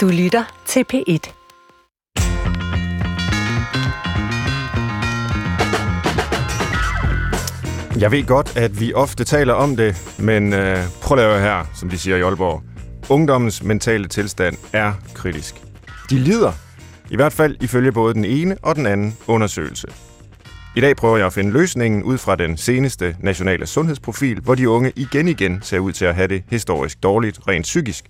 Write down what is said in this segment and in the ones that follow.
Du lytter til P1. Jeg ved godt, at vi ofte taler om det, men øh, prøv at lave her, som de siger i Aalborg. Ungdommens mentale tilstand er kritisk. De lider, i hvert fald ifølge både den ene og den anden undersøgelse. I dag prøver jeg at finde løsningen ud fra den seneste nationale sundhedsprofil, hvor de unge igen igen ser ud til at have det historisk dårligt rent psykisk.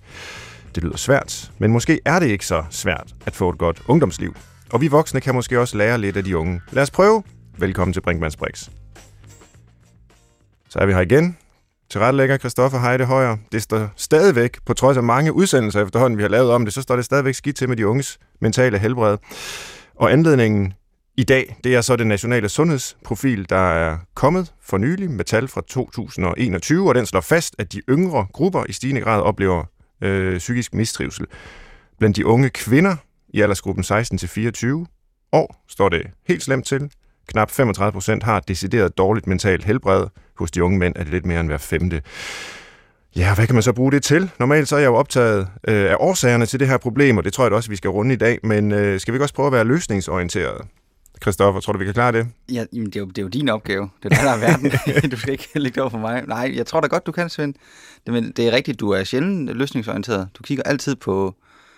Det lyder svært, men måske er det ikke så svært at få et godt ungdomsliv. Og vi voksne kan måske også lære lidt af de unge. Lad os prøve. Velkommen til Brinkmanns Brix. Så er vi her igen. Til Christoffer Heide Højer. Det står stadigvæk, på trods af mange udsendelser efterhånden, vi har lavet om det, så står det stadigvæk skidt til med de unges mentale helbred. Og anledningen i dag, det er så det nationale sundhedsprofil, der er kommet for nylig med tal fra 2021, og den slår fast, at de yngre grupper i stigende grad oplever øh, psykisk mistrivsel. Blandt de unge kvinder i aldersgruppen 16-24 år står det helt slemt til. Knap 35 procent har decideret dårligt mentalt helbred. Hos de unge mænd er det lidt mere end hver femte. Ja, hvad kan man så bruge det til? Normalt så er jeg jo optaget øh, af årsagerne til det her problem, og det tror jeg da også, vi skal runde i dag. Men øh, skal vi ikke også prøve at være løsningsorienteret? Christoffer, tror du, vi kan klare det? Ja, jamen, det, er jo, det er jo din opgave. Det er der, der er verden. du skal ikke lægge det over for mig. Nej, jeg tror da godt, du kan, Svend. Det, men det er rigtigt, du er sjældent løsningsorienteret. Du kigger altid på,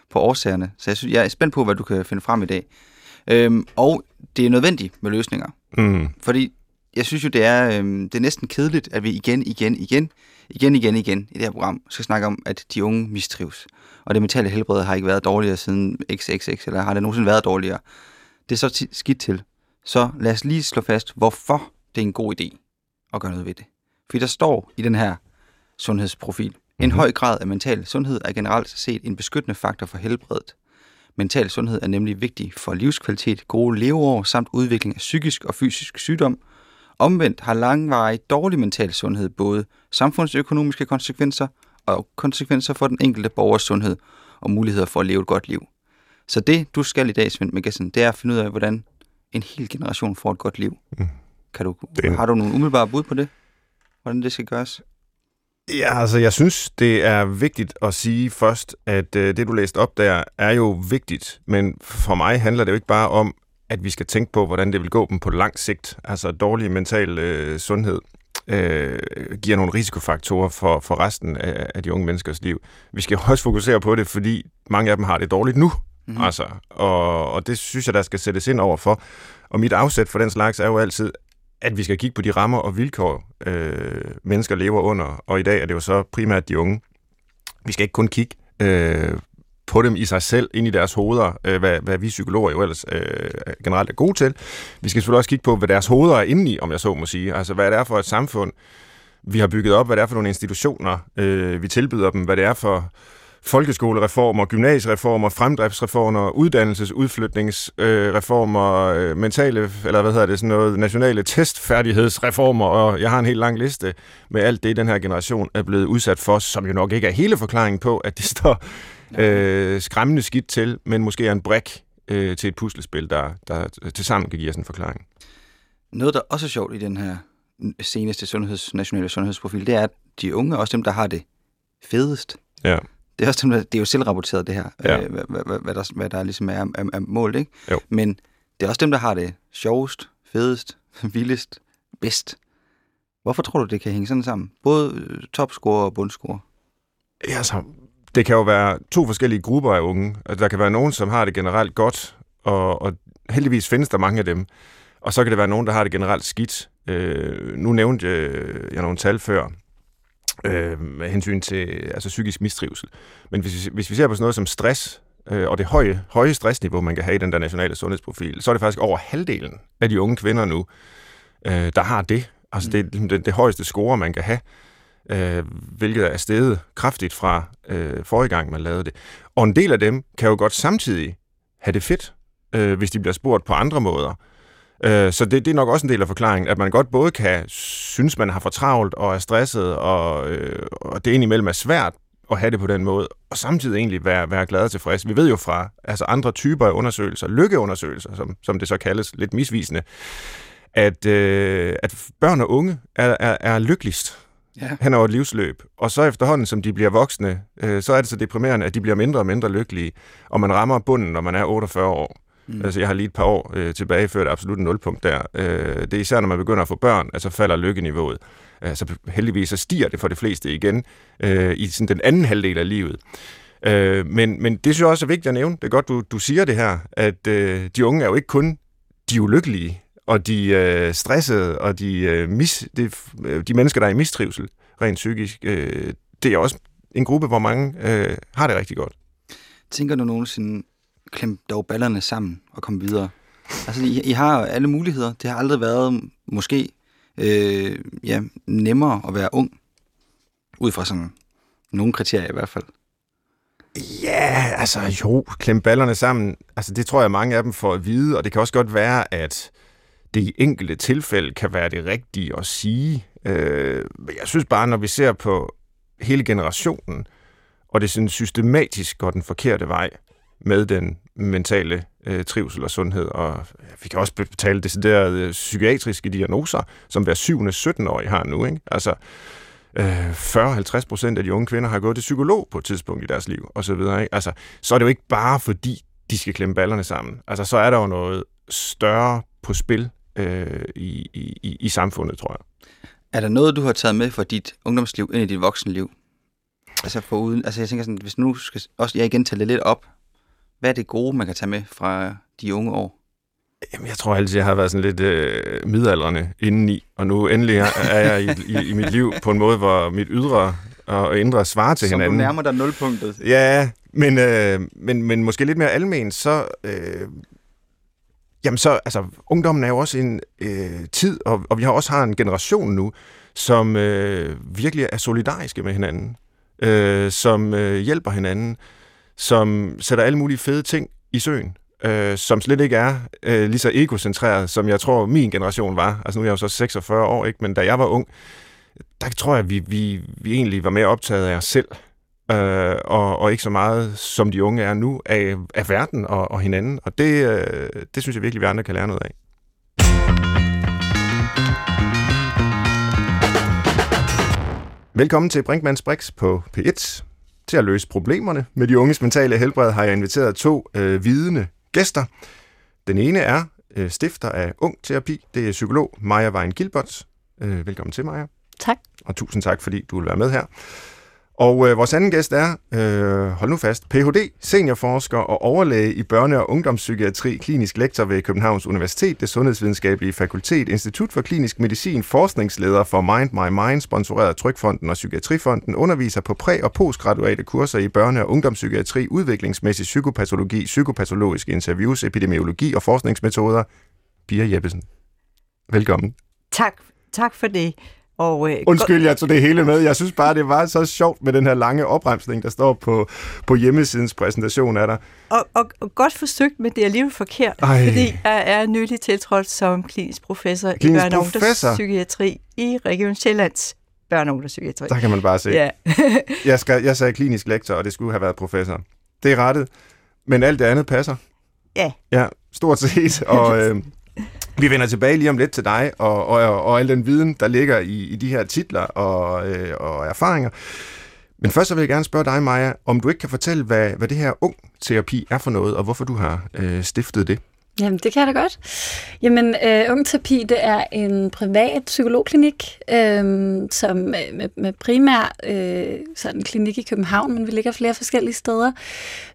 på årsagerne. Så jeg, synes, jeg er spændt på, hvad du kan finde frem i dag. Øhm, og det er nødvendigt med løsninger. Mm. Fordi jeg synes jo, det er, øhm, det er næsten kedeligt, at vi igen, igen, igen, igen, igen, igen i det her program skal snakke om, at de unge mistrives. Og det mentale helbred har ikke været dårligere siden XXX, eller har det nogensinde været dårligere. Det er så skidt til. Så lad os lige slå fast, hvorfor det er en god idé at gøre noget ved det. Fordi der står i den her sundhedsprofil, en Mhm. høj grad af mental sundhed er generelt set en beskyttende faktor for helbredet. Mental sundhed er nemlig vigtig for livskvalitet, gode leveår samt udvikling af psykisk og fysisk sygdom. Omvendt har langvarig dårlig mental sundhed både samfundsøkonomiske konsekvenser og konsekvenser for den enkelte borgers sundhed og muligheder for at leve et godt liv. Så det, du skal i dag, Svend Magazine, det er at finde ud af, hvordan en hel generation får et godt liv. Mm. Kan du, Det Har du nogle umiddelbare bud på det? Hvordan det skal gøres? Ja, altså jeg synes, det er vigtigt at sige først, at øh, det du læste op der er jo vigtigt, men for mig handler det jo ikke bare om, at vi skal tænke på, hvordan det vil gå dem på lang sigt. Altså dårlig mental øh, sundhed øh, giver nogle risikofaktorer for, for resten af, af de unge menneskers liv. Vi skal også fokusere på det, fordi mange af dem har det dårligt nu. Mm-hmm. Altså, og, og det synes jeg, der skal sættes ind over for. Og mit afsæt for den slags er jo altid, at vi skal kigge på de rammer og vilkår, øh, mennesker lever under. Og i dag er det jo så primært de unge. Vi skal ikke kun kigge øh, på dem i sig selv, ind i deres hoveder, øh, hvad, hvad vi psykologer jo ellers øh, generelt er gode til. Vi skal selvfølgelig også kigge på, hvad deres hoveder er inde i, om jeg så må sige. Altså, hvad det er for et samfund, vi har bygget op, hvad det er for nogle institutioner, øh, vi tilbyder dem, hvad det er for folkeskolereformer, gymnasiereformer, fremdriftsreformer, uddannelsesudflytningsreformer, øh, mentale, eller hvad hedder det, sådan noget, nationale testfærdighedsreformer, og jeg har en helt lang liste med alt det, den her generation er blevet udsat for, som jo nok ikke er hele forklaringen på, at det står øh, skræmmende skidt til, men måske er en brik øh, til et puslespil, der, der til sammen kan give os en forklaring. Noget, der også er sjovt i den her seneste sundheds, nationale sundhedsprofil, det er, at de unge også dem, der har det fedest. Ja. Det er også dem, det er jo selvrapporteret det her, Ja. øh, hvad, hvad, hvad, der, hvad der ligesom er, er, er målt, ikke? Jo. Men det er også dem, der har det sjovest, fedest, vildest, bedst. Hvorfor tror du, det kan hænge sådan sammen? Både øh, topscorer og bundscorer. Ja, altså, det kan jo være to forskellige grupper af unge. Altså, der kan være nogen, som har det generelt godt, og, og heldigvis findes der mange af dem. Og så kan det være nogen, der har det generelt skidt. Øh, nu nævnte øh, jeg nogle tal før, øh, med hensyn til altså, psykisk mistrivsel. Men hvis, hvis vi ser på sådan noget som stress, øh, og det høje, høje stressniveau, man kan have i den der nationale sundhedsprofil, så er det faktisk over halvdelen af de unge kvinder nu, øh, der har det. Altså det er ligesom det, det højeste score, man kan have, øh, hvilket er steget kraftigt fra øh, forrige gang, man lavede det. Og en del af dem kan jo godt samtidig have det fedt, øh, hvis de bliver spurgt på andre måder. Øh, så det, det er nok også en del af forklaringen, at man godt både kan synes, man har for travlt og er stresset, og, øh, og det indimellem er svært at have det på den måde, og samtidig egentlig være, være glad og tilfreds. Vi ved jo fra altså andre typer af undersøgelser, lykkeundersøgelser, som, som det så kaldes lidt misvisende, at, øh, at børn og unge er, er, er lykkeligst, ja. hen over et livsløb. Og så efterhånden, som de bliver voksne, øh, så er det så deprimerende, at de bliver mindre og mindre lykkelige, og man rammer bunden, når man er 48 år. Mm. Altså, jeg har lige et par år øh, tilbage før det absolut nulpunkt der. Øh, det er især, når man begynder at få børn, altså falder lykkeniveauet. Altså, heldigvis så stiger det for de fleste igen øh, i sådan den anden halvdel af livet. Øh, men, men det synes jeg også er vigtigt at nævne. Det er godt, du, du siger det her, at øh, de unge er jo ikke kun de ulykkelige, og de øh, stressede, og de, øh, mis, de, øh, de mennesker, der er i mistrivsel rent psykisk. Øh, det er også en gruppe, hvor mange øh, har det rigtig godt. Tænker du nogensinde, klem dog ballerne sammen og kom videre? Altså, I, I har alle muligheder. Det har aldrig været måske øh, ja, nemmere at være ung, ud fra sådan nogle kriterier i hvert fald. Ja, altså jo, klem ballerne sammen. Altså det tror jeg, mange af dem får at vide, og det kan også godt være, at det i enkelte tilfælde kan være det rigtige at sige. Øh, jeg synes bare, når vi ser på hele generationen, og det sådan systematisk går den forkerte vej med den mentale øh, trivsel og sundhed, og vi kan også betale deciderede øh, psykiatriske diagnoser, som hver 7. 17-årig har nu. Ikke? Altså, øh, 40-50 procent af de unge kvinder har gået til psykolog på et tidspunkt i deres liv, og så videre. Ikke? Altså, så er det jo ikke bare fordi, de skal klemme ballerne sammen. Altså, så er der jo noget større på spil øh, i, i, i samfundet, tror jeg. Er der noget, du har taget med fra dit ungdomsliv ind i dit voksenliv? Altså, for uden, altså jeg tænker sådan, hvis nu skal også jeg igen tage det lidt op, hvad er det gode, man kan tage med fra de unge år? Jamen, jeg tror altid, jeg har været sådan lidt øh, midaldrende indeni, og nu endelig er jeg i, i, i mit liv på en måde, hvor mit ydre og indre svarer til Som hinanden. Som nærmer dig nulpunktet. Ja, men, øh, men, men måske lidt mere almen, så... Øh, jamen så, altså, ungdommen er jo også en øh, tid, og, og vi har også har en generation nu, som øh, virkelig er solidariske med hinanden, øh, som øh, hjælper hinanden, som sætter alle mulige fede ting i søen øh, som slet ikke er øh, lige så egocentreret, som jeg tror, min generation var. Altså nu er jeg jo så 46 år, ikke? men da jeg var ung, der tror jeg, vi, vi, vi egentlig var mere optaget af os selv, øh, og, og ikke så meget, som de unge er nu, af, af verden og, og hinanden. Og det, øh, det synes jeg virkelig, vi andre kan lære noget af. Velkommen til Brinkmanns Brix på P1. Til at løse problemerne med de unges mentale helbred har jeg inviteret to øh, vidende gæster. Den ene er øh, stifter af Ung Terapi. Det er psykolog Maja Vejen Gilbert. Øh, velkommen til, Maja. Tak. Og tusind tak, fordi du vil være med her. Og øh, vores anden gæst er, øh, hold nu fast, Ph.D., seniorforsker og overlæge i børne- og ungdomspsykiatri, klinisk lektor ved Københavns Universitet, det sundhedsvidenskabelige fakultet, Institut for Klinisk Medicin, forskningsleder for Mind My Mind, sponsoreret af Trykfonden og Psykiatrifonden, underviser på præ- og postgraduate kurser i børne- og ungdomspsykiatri, udviklingsmæssig psykopatologi, psykopatologiske interviews, epidemiologi og forskningsmetoder. Pia Jeppesen, velkommen. Tak, tak for det. Og, øh, Undskyld, jeg tog det hele med. Jeg synes bare, det var så sjovt med den her lange opremsning, der står på, på hjemmesidens præsentation af dig. Og, og, og godt forsøgt, men det er alligevel forkert, Ej. fordi jeg er nylig tiltrådt som klinisk professor klinisk i børne- og ungdomspsykiatri i Region Sjællands børne- og ungdomspsykiatri. Der kan man bare se. Ja. jeg, skal, jeg sagde klinisk lektor, og det skulle have været professor. Det er rettet, men alt det andet passer. Ja. Ja, stort set. Og, øh, vi vender tilbage lige om lidt til dig og, og, og al den viden, der ligger i, i de her titler og, øh, og erfaringer. Men først så vil jeg gerne spørge dig, Maja, om du ikke kan fortælle, hvad, hvad det her ung terapi er for noget, og hvorfor du har øh, stiftet det. Jamen, det kan jeg da godt. Jamen, øh, Ungterapi, det er en privat psykologklinik, øh, som øh, med, med primær øh, sådan en klinik i København, men vi ligger flere forskellige steder,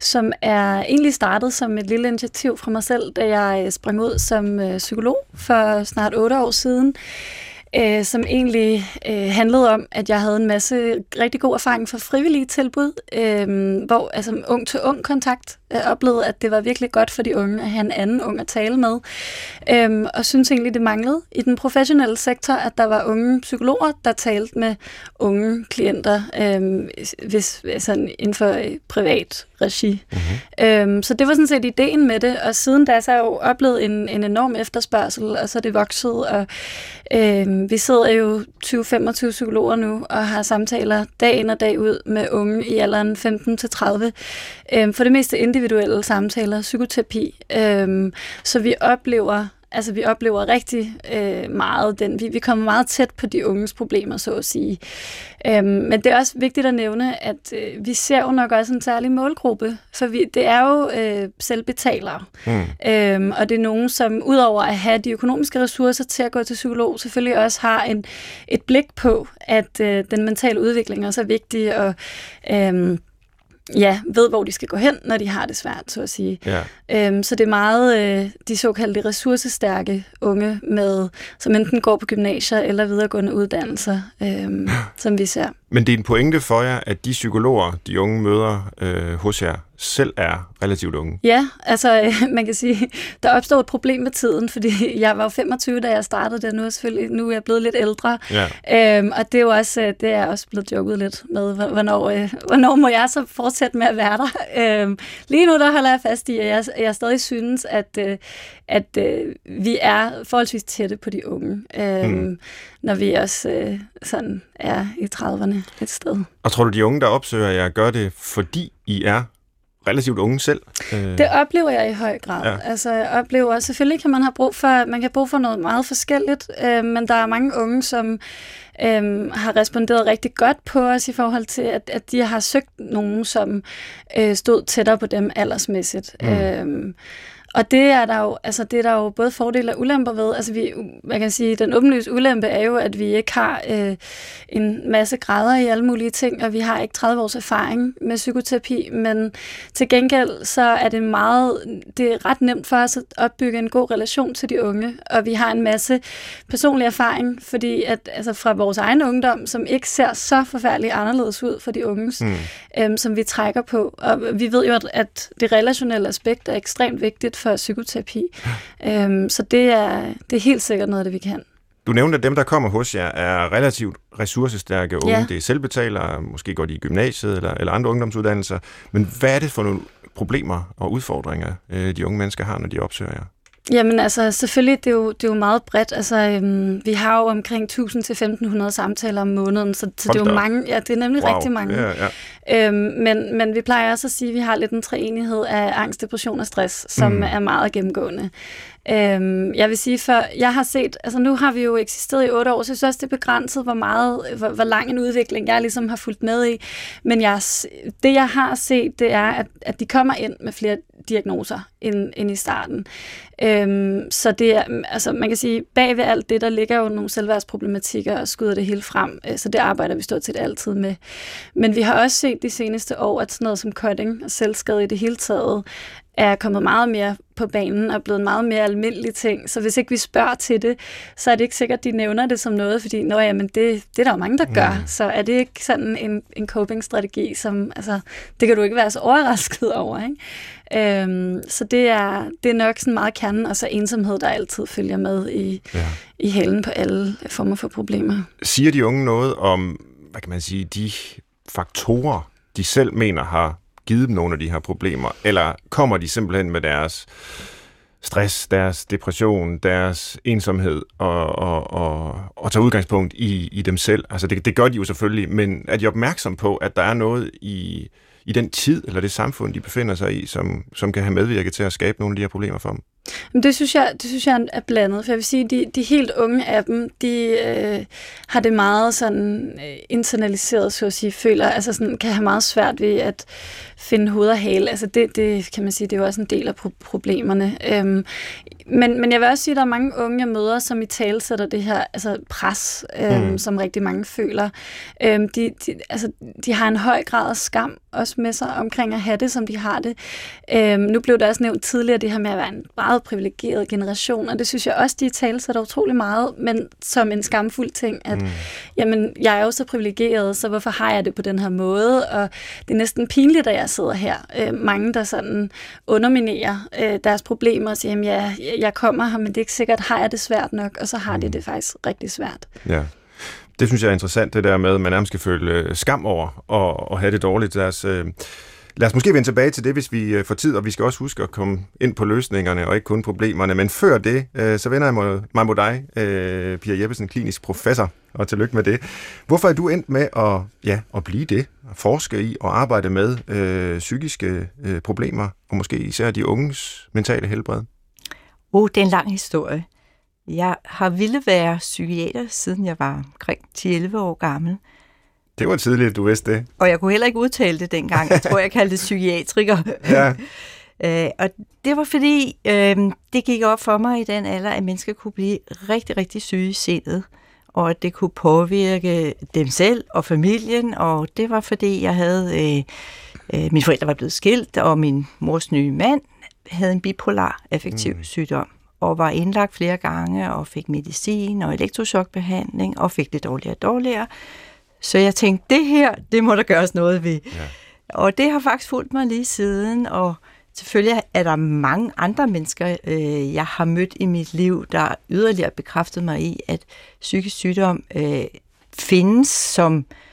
som er egentlig startet som et lille initiativ fra mig selv, da jeg sprang ud som øh, psykolog for snart otte år siden øh, som egentlig øh, handlede om, at jeg havde en masse rigtig god erfaring fra frivillige tilbud, øh, hvor altså ung til ung kontakt jeg oplevede, at det var virkelig godt for de unge at have en anden ung at tale med. Øh, og synes egentlig, det manglede i den professionelle sektor, at der var unge psykologer, der talte med unge klienter, øh, hvis, sådan inden for privat regi. Mm-hmm. Øhm, så det var sådan set ideen med det, og siden da så har jeg jo oplevet en, en enorm efterspørgsel, og så er det vokset, og øhm, vi sidder jo 20-25 psykologer nu, og har samtaler dag ind og dag ud med unge i alderen 15-30, øhm, for det meste individuelle samtaler, psykoterapi, øhm, så vi oplever altså vi oplever rigtig øh, meget den, vi, vi kommer meget tæt på de unges problemer, så at sige. Øhm, men det er også vigtigt at nævne, at øh, vi ser jo nok også en særlig målgruppe, for vi, det er jo øh, selvbetalere. Mm. Øhm, og det er nogen, som udover at have de økonomiske ressourcer til at gå til psykolog, selvfølgelig også har en, et blik på, at øh, den mentale udvikling også er vigtig, og øh, ja, ved, hvor de skal gå hen, når de har det svært, så at sige. Ja. Øhm, så det er meget øh, de såkaldte ressourcestærke unge, med, som enten går på gymnasier eller videregående uddannelser, øhm, som vi ser. Men det er en pointe for jer, at de psykologer, de unge møder øh, hos jer, selv er relativt unge. Ja, altså man kan sige, der opstod et problem med tiden, fordi jeg var 25, da jeg startede det, nu er, selvfølgelig, nu er jeg blevet lidt ældre. Ja. Øhm, og det er jo også, øh, det er også blevet joket lidt med, hvornår, øh, hvornår må jeg så fortsætte med at være der. Øhm, lige nu der holder jeg fast i, at jeg, jeg stadig synes, at, øh, at øh, vi er forholdsvis tætte på de unge, øhm, mm. når vi også øh, sådan er i 30'erne et sted. Og tror du, de unge, der opsøger jer, gør det, fordi I er relativt unge selv? Øh. Det oplever jeg i høj grad. Ja. Altså, jeg oplever, selvfølgelig kan man have brug for, man kan brug for noget meget forskelligt, øh, men der er mange unge, som øh, har responderet rigtig godt på os i forhold til, at, at de har søgt nogen, som øh, stod tættere på dem aldersmæssigt. Mm. Øh, og det er der jo, altså det er der jo både fordele og ulemper ved. Altså vi, man kan sige, den åbenlyse ulempe er jo, at vi ikke har øh, en masse grader i alle mulige ting, og vi har ikke 30 års erfaring med psykoterapi, men til gengæld så er det meget, det er ret nemt for os at opbygge en god relation til de unge, og vi har en masse personlig erfaring, fordi at, altså fra vores egen ungdom, som ikke ser så forfærdeligt anderledes ud for de unges, mm. øhm, som vi trækker på. Og vi ved jo, at, at det relationelle aspekt er ekstremt vigtigt for psykoterapi. Øhm, så det er, det er helt sikkert noget af det, vi kan. Du nævnte, at dem, der kommer hos jer, er relativt ressourcestærke unge. Ja. Det er selvbetalere, måske går de i gymnasiet eller, eller andre ungdomsuddannelser. Men hvad er det for nogle problemer og udfordringer, øh, de unge mennesker har, når de opsøger jer? Jamen altså, selvfølgelig, det er jo, det er jo meget bredt. Altså, øhm, vi har jo omkring 1000-1500 samtaler om måneden, så, så det er jo mange, ja, det er nemlig wow. rigtig mange. Ja, ja. Øhm, men, men vi plejer også at sige, at vi har lidt en treenighed af angst, depression og stress, som mm. er meget gennemgående. Øhm, jeg vil sige, for jeg har set, altså nu har vi jo eksisteret i otte år, så jeg synes også, det er begrænset, hvor meget, hvor, hvor lang en udvikling jeg ligesom har fulgt med i. Men jeg, det, jeg har set, det er, at, at de kommer ind med flere diagnoser end, end i starten. Øhm, så det er, altså man kan sige, bag ved alt det, der ligger jo nogle selvværdsproblematikker og skyder det hele frem, øh, så det arbejder vi stort set altid med. Men vi har også set de seneste år, at sådan noget som cutting og selvskade i det hele taget er kommet meget mere på banen og blevet en meget mere almindelig ting. Så hvis ikke vi spørger til det, så er det ikke sikkert, at de nævner det som noget, fordi Nå, jamen, det, det er der jo mange, der gør. Mm. Så er det ikke sådan en, en coping-strategi, som altså, det kan du ikke være så overrasket over. Ikke? Øhm, så det er, det er nok sådan meget kernen, og så ensomhed, der altid følger med i, ja. i halen på alle former for problemer. Siger de unge noget om, hvad kan man sige, de faktorer, de selv mener har givet dem nogle af de her problemer, eller kommer de simpelthen med deres stress, deres depression, deres ensomhed og, og, og, og tager udgangspunkt i, i dem selv. Altså det, det gør de jo selvfølgelig, men er de opmærksom på, at der er noget i, i den tid eller det samfund, de befinder sig i, som, som kan have medvirket til at skabe nogle af de her problemer for dem? Men det synes jeg, det synes jeg er blandet, for jeg vil sige, de, de helt unge af dem, de øh, har det meget sådan øh, internaliseret, så at sige, føler, altså sådan, kan have meget svært ved at finde hoved og hale. Altså det, det kan man sige, det er jo også en del af pro- problemerne. Øhm, men, men jeg vil også sige, at der er mange unge, jeg møder, som i tale sætter det her altså pres, øhm, mm. som rigtig mange føler. Øhm, de, de, altså, de har en høj grad af skam også med sig omkring at have det, som de har det. Øhm, nu blev der også nævnt tidligere det her med at være en meget privilegeret generation, og det synes jeg også, de i tale sætter utrolig meget, men som en skamfuld ting, at mm. jamen, jeg er jo så privilegeret, så hvorfor har jeg det på den her måde? Og det er næsten pinligt, at jeg sidder her. Øh, mange, der sådan underminerer øh, deres problemer og siger, jamen ja, jeg kommer her, men det er ikke sikkert, har jeg det svært nok, og så har mm. de det faktisk rigtig svært. Ja. Det synes jeg er interessant, det der med, at man nærmest skal føle øh, skam over og, og have det dårligt. Deres, øh, Lad os måske vende tilbage til det, hvis vi øh, får tid, og vi skal også huske at komme ind på løsningerne og ikke kun problemerne. Men før det, øh, så vender jeg mig mod dig, øh, Pia Jeppesen, klinisk professor, og tillykke med det. Hvorfor er du endt med at, ja, at blive det, at forske i og arbejde med øh, psykiske øh, problemer, og måske især de unges mentale helbred? Oh, det er en lang historie. Jeg har ville være psykiater, siden jeg var omkring 10-11 år gammel. Det var tidligt, du vidste det. Og jeg kunne heller ikke udtale det dengang. Jeg tror, jeg kaldte det psykiatriker. ja. Øh, og det var fordi, øh, det gik op for mig i den alder, at mennesker kunne blive rigtig, rigtig syge i sindet, og at det kunne påvirke dem selv og familien, og det var fordi, jeg havde, øh, øh, mine forældre var blevet skilt, og min mors nye mand havde en bipolar affektiv mm. sygdom, og var indlagt flere gange, og fik medicin og elektrochokbehandling, og fik det dårligere og dårligere. Så jeg tænkte, det her, det må der gøres noget ved. Ja. Og det har faktisk fulgt mig lige siden, og Selvfølgelig er der mange andre mennesker, øh, jeg har mødt i mit liv, der yderligere bekræftet mig i, at psykisk sygdom øh, findes som øh,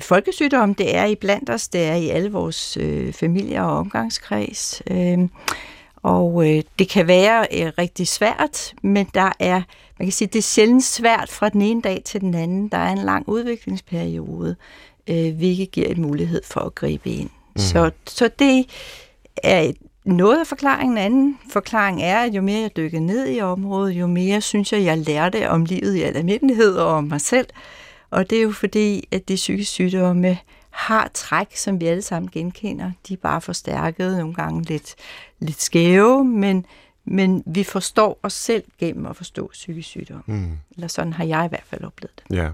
folkesygdom. Det er i blandt os, det er i alle vores øh, familier og omgangskreds. Øh, og øh, det kan være øh, rigtig svært, men der er, man kan sige, det er sjældent svært fra den ene dag til den anden. Der er en lang udviklingsperiode, øh, hvilket giver en mulighed for at gribe ind. Mm. Så, så det er noget af forklaringen. En anden forklaring er, at jo mere jeg dykker ned i området, jo mere synes jeg, jeg lærte om livet i almindelighed og om mig selv. Og det er jo fordi, at de psykiske sygdomme har træk, som vi alle sammen genkender. De er bare forstærket, nogle gange lidt, lidt skæve, men, men vi forstår os selv gennem at forstå psykisk sygdom. Mm. Eller sådan har jeg i hvert fald oplevet det. Ja.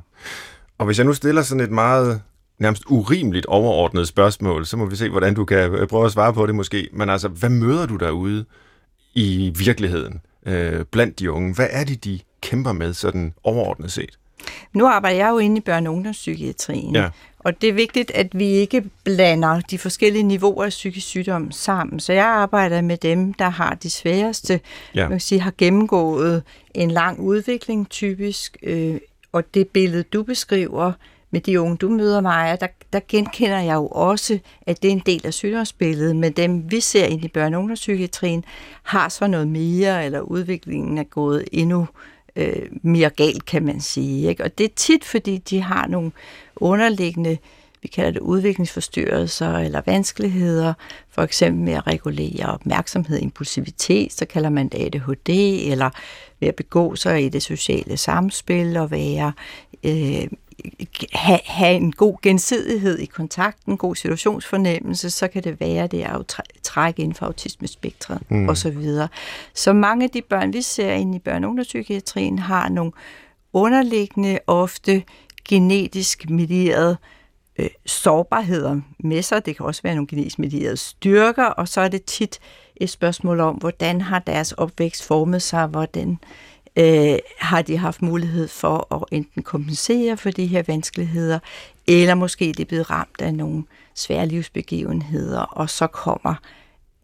Og hvis jeg nu stiller sådan et meget nærmest urimeligt overordnet spørgsmål, så må vi se, hvordan du kan øh, prøve at svare på det måske. Men altså, hvad møder du derude i virkeligheden øh, blandt de unge? Hvad er det, de kæmper med sådan overordnet set? Nu arbejder jeg jo inde i børne- og ungdomspsykiatrien, ja. og det er vigtigt, at vi ikke blander de forskellige niveauer af psykisk sygdom sammen. Så jeg arbejder med dem, der har de sværeste, ja. man kan sige, har gennemgået en lang udvikling typisk, øh, og det billede, du beskriver, med de unge, du møder mig, der, der genkender jeg jo også, at det er en del af sygdomsbilledet, men dem, vi ser ind i børne- og ungdomspsykiatrien, har så noget mere, eller udviklingen er gået endnu øh, Øh, mere galt, kan man sige. Ikke? Og det er tit, fordi de har nogle underliggende vi kalder det udviklingsforstyrrelser eller vanskeligheder, for eksempel med at regulere opmærksomhed, impulsivitet, så kalder man det ADHD, eller ved at begå sig i det sociale samspil og være øh, have, have en god gensidighed i kontakten, god situationsfornemmelse, så kan det være, det er at trække inden for autismespektret mm. og så videre. Så mange af de børn, vi ser inde i børne- og ungdomspsykiatrien, har nogle underliggende, ofte genetisk medierede øh, sårbarheder med sig. Det kan også være nogle genetisk medierede styrker, og så er det tit et spørgsmål om, hvordan har deres opvækst formet sig, hvordan øh, har de haft mulighed for at enten kompensere for de her vanskeligheder, eller måske det er blevet ramt af nogle svære livsbegivenheder, og så kommer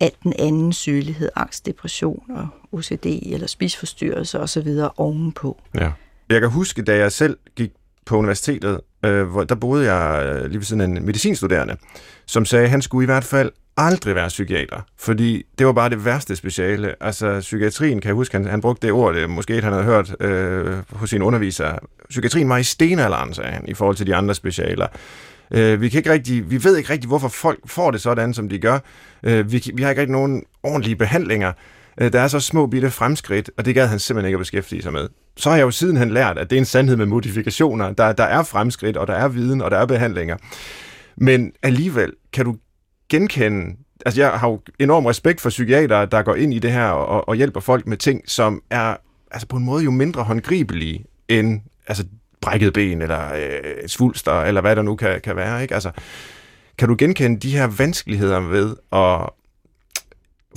alt den anden sygelighed, angst, depression og OCD eller spisforstyrrelse osv. ovenpå. Ja. Jeg kan huske, da jeg selv gik på universitetet, øh, hvor der boede jeg øh, lige ved siden af en medicinstuderende, som sagde, at han skulle i hvert fald aldrig være psykiater, fordi det var bare det værste speciale. Altså, psykiatrien, kan jeg huske, han, han brugte det ord, det måske han havde hørt øh, hos sine undervisere. Psykiatrien var i stenalderen, sagde han, i forhold til de andre specialer. Øh, vi, kan ikke rigtig, vi ved ikke rigtig, hvorfor folk får det sådan, som de gør. Øh, vi, vi har ikke rigtig nogen ordentlige behandlinger. Øh, der er så små bitte fremskridt, og det gad han simpelthen ikke at beskæftige sig med. Så har jeg jo sidenhen lært, at det er en sandhed med modifikationer. Der, der er fremskridt, og der er viden, og der er behandlinger. Men alligevel, kan du genkende altså jeg har jo enorm respekt for psykiater, der går ind i det her og, og hjælper folk med ting, som er altså på en måde jo mindre håndgribelige end altså brækket ben eller øh, svulster eller hvad der nu kan, kan være. Ikke? Altså, kan du genkende de her vanskeligheder ved at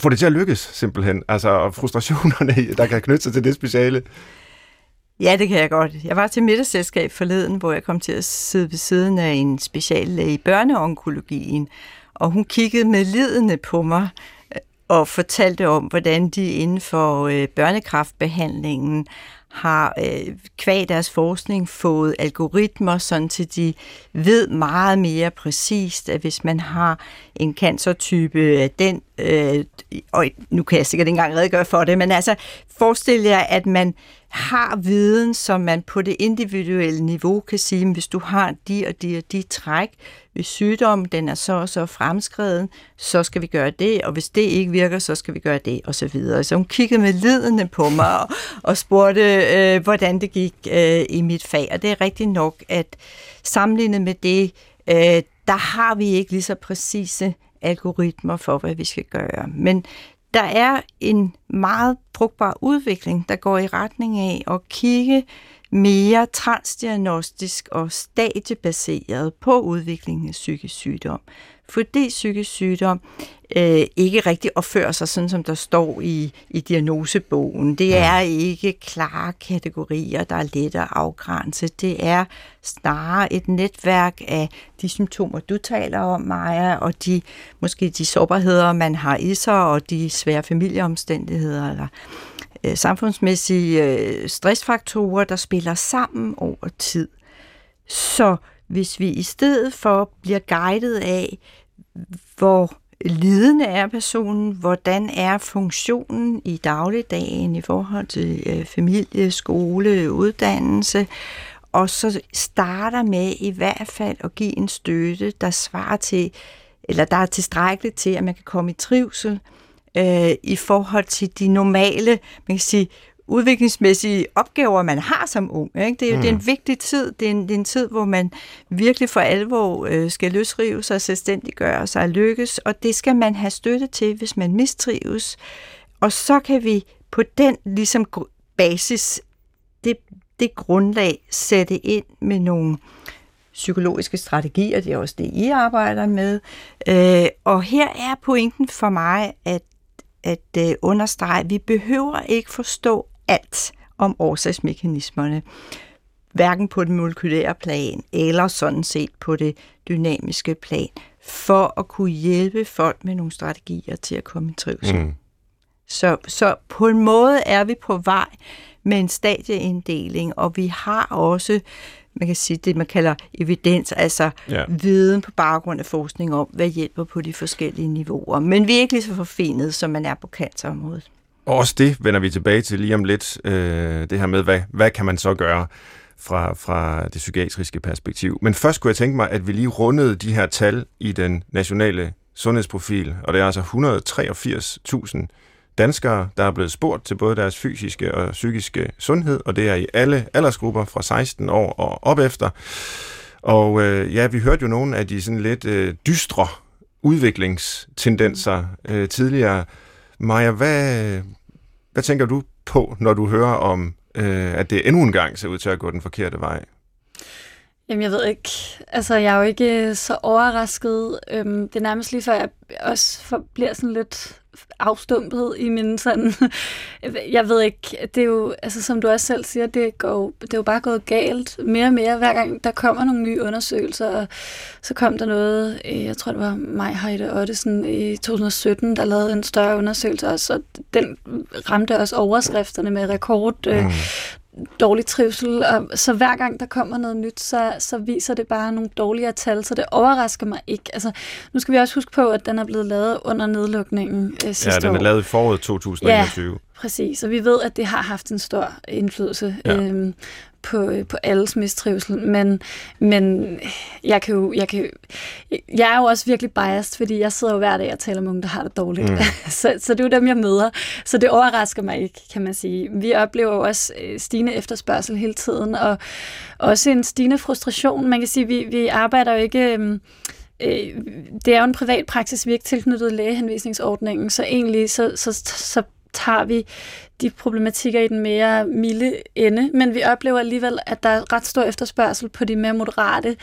få det til at lykkes simpelthen? Altså frustrationerne, der kan knytte sig til det speciale? Ja, det kan jeg godt. Jeg var til middagsselskab forleden, hvor jeg kom til at sidde ved siden af en speciallæge i børneonkologien, og hun kiggede med lidende på mig øh, og fortalte om, hvordan de inden for øh, børnekraftbehandlingen har øh, kvæg deres forskning fået algoritmer, sådan til de ved meget mere præcist, at hvis man har en cancertype øh, den, øh, og nu kan jeg sikkert ikke engang redegøre for det, men altså forestil jer, at man har viden, som man på det individuelle niveau kan sige, hvis du har de og de og de træk, hvis sygdommen den er så og så fremskreden, så skal vi gøre det, og hvis det ikke virker, så skal vi gøre det, og så videre. Så hun kiggede med lidende på mig og, og spurgte, øh, hvordan det gik øh, i mit fag. Og det er rigtigt nok, at sammenlignet med det, øh, der har vi ikke lige så præcise algoritmer for, hvad vi skal gøre. Men der er en meget brugbar udvikling, der går i retning af at kigge mere transdiagnostisk og stadiebaseret på udviklingen af psykisk sygdom. Fordi psykisk sygdom øh, ikke rigtig opfører sig sådan, som der står i, i diagnosebogen. Det er ikke klare kategorier, der er let at afgrænse. Det er snarere et netværk af de symptomer, du taler om, Maja, og de måske de sårbarheder, man har i sig, og de svære familieomstændigheder, eller øh, samfundsmæssige øh, stressfaktorer, der spiller sammen over tid. Så hvis vi i stedet for bliver guidet af, hvor lidende er personen, hvordan er funktionen i dagligdagen i forhold til øh, familie, skole, uddannelse, og så starter med i hvert fald at give en støtte, der svarer til, eller der er tilstrækkeligt til, at man kan komme i trivsel, øh, i forhold til de normale, man kan sige, udviklingsmæssige opgaver, man har som ung. Ikke? Det, er, mm. det er en mm. vigtig tid. Det er en, det er en tid, hvor man virkelig for alvor øh, skal løsrive sig, selvstændiggøre sig og lykkes, og det skal man have støtte til, hvis man mistrives. Og så kan vi på den ligesom basis, det, det grundlag, sætte ind med nogle psykologiske strategier, det er også det, I arbejder med. Øh, og her er pointen for mig, at at øh, understrege, at vi behøver ikke forstå alt om årsagsmekanismerne, hverken på den molekylære plan eller sådan set på det dynamiske plan, for at kunne hjælpe folk med nogle strategier til at komme i trivsel. Mm. Så, så på en måde er vi på vej med en stadieinddeling, og vi har også man kan sige, det man kalder evidens, altså ja. viden på baggrund af forskning om, hvad hjælper på de forskellige niveauer. Men vi er ikke lige så forfinet, som man er på cancerområdet. Og også det vender vi tilbage til lige om lidt, øh, det her med, hvad, hvad kan man så gøre fra, fra det psykiatriske perspektiv. Men først kunne jeg tænke mig, at vi lige rundede de her tal i den nationale sundhedsprofil, og det er altså 183.000 danskere, der er blevet spurgt til både deres fysiske og psykiske sundhed, og det er i alle aldersgrupper fra 16 år og op efter. Og øh, ja, vi hørte jo nogle af de sådan lidt øh, dystre udviklingstendenser øh, tidligere. Maja, hvad, hvad tænker du på, når du hører om, øh, at det endnu en gang ser ud til at gå den forkerte vej? Jamen, jeg ved ikke. Altså, jeg er jo ikke øh, så overrasket. Øhm, det er nærmest lige før, jeg også for, bliver sådan lidt afstumpet i min sådan... jeg ved ikke, det er jo, altså som du også selv siger, det, går, det er jo bare gået galt mere og mere, hver gang der kommer nogle nye undersøgelser, og så kom der noget, øh, jeg tror det var mig, Heide Ottesen i 2017, der lavede en større undersøgelse også, og den ramte også overskrifterne med rekord øh, mm dårlig trivsel, og så hver gang der kommer noget nyt, så, så viser det bare nogle dårligere tal, så det overrasker mig ikke. Altså, nu skal vi også huske på, at den er blevet lavet under nedlukningen øh, sidste år. Ja, den er lavet i foråret 2021. Ja, præcis, og vi ved, at det har haft en stor indflydelse. Ja. Øhm, på, på alles mistrivsel, men, men jeg kan jo, jeg kan jeg er jo også virkelig biased, fordi jeg sidder jo hver dag og taler med unge, der har det dårligt. Mm. så, så det er jo dem, jeg møder. Så det overrasker mig ikke, kan man sige. Vi oplever jo også øh, stigende efterspørgsel hele tiden, og også en stigende frustration. Man kan sige, vi, vi arbejder jo ikke... Øhm, øh, det er jo en privat praksis, vi er ikke tilknyttet lægehenvisningsordningen, så egentlig så, så, så tager vi de problematikker i den mere milde ende, men vi oplever alligevel, at der er ret stor efterspørgsel på de mere moderate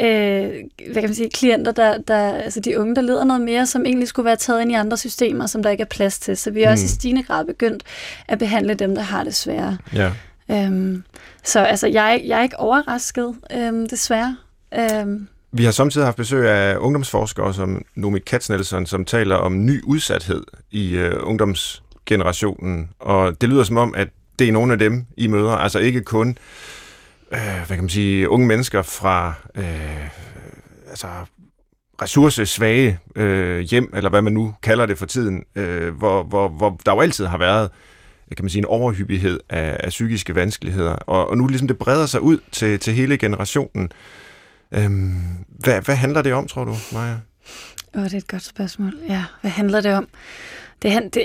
øh, hvad kan man sige, klienter, der, der, altså de unge, der leder noget mere, som egentlig skulle være taget ind i andre systemer, som der ikke er plads til. Så vi er mm. også i stigende grad begyndt at behandle dem, der har det svære. Ja. Øhm, så altså, jeg, jeg er ikke overrasket, øhm, desværre. Øhm, vi har samtidig haft besøg af ungdomsforskere som Nomi Katznelson, som taler om ny udsathed i øh, ungdoms generationen, og det lyder som om, at det er nogle af dem, I møder, altså ikke kun øh, hvad kan man sige, unge mennesker fra øh, altså ressourcesvage øh, hjem, eller hvad man nu kalder det for tiden, øh, hvor, hvor, hvor der jo altid har været kan man sige, en overhyppighed af, af psykiske vanskeligheder, og, og nu ligesom det breder sig ud til, til hele generationen. Øhm, hvad, hvad handler det om, tror du, Maja? Åh, oh, det er et godt spørgsmål. Ja, hvad handler det om? Det, det,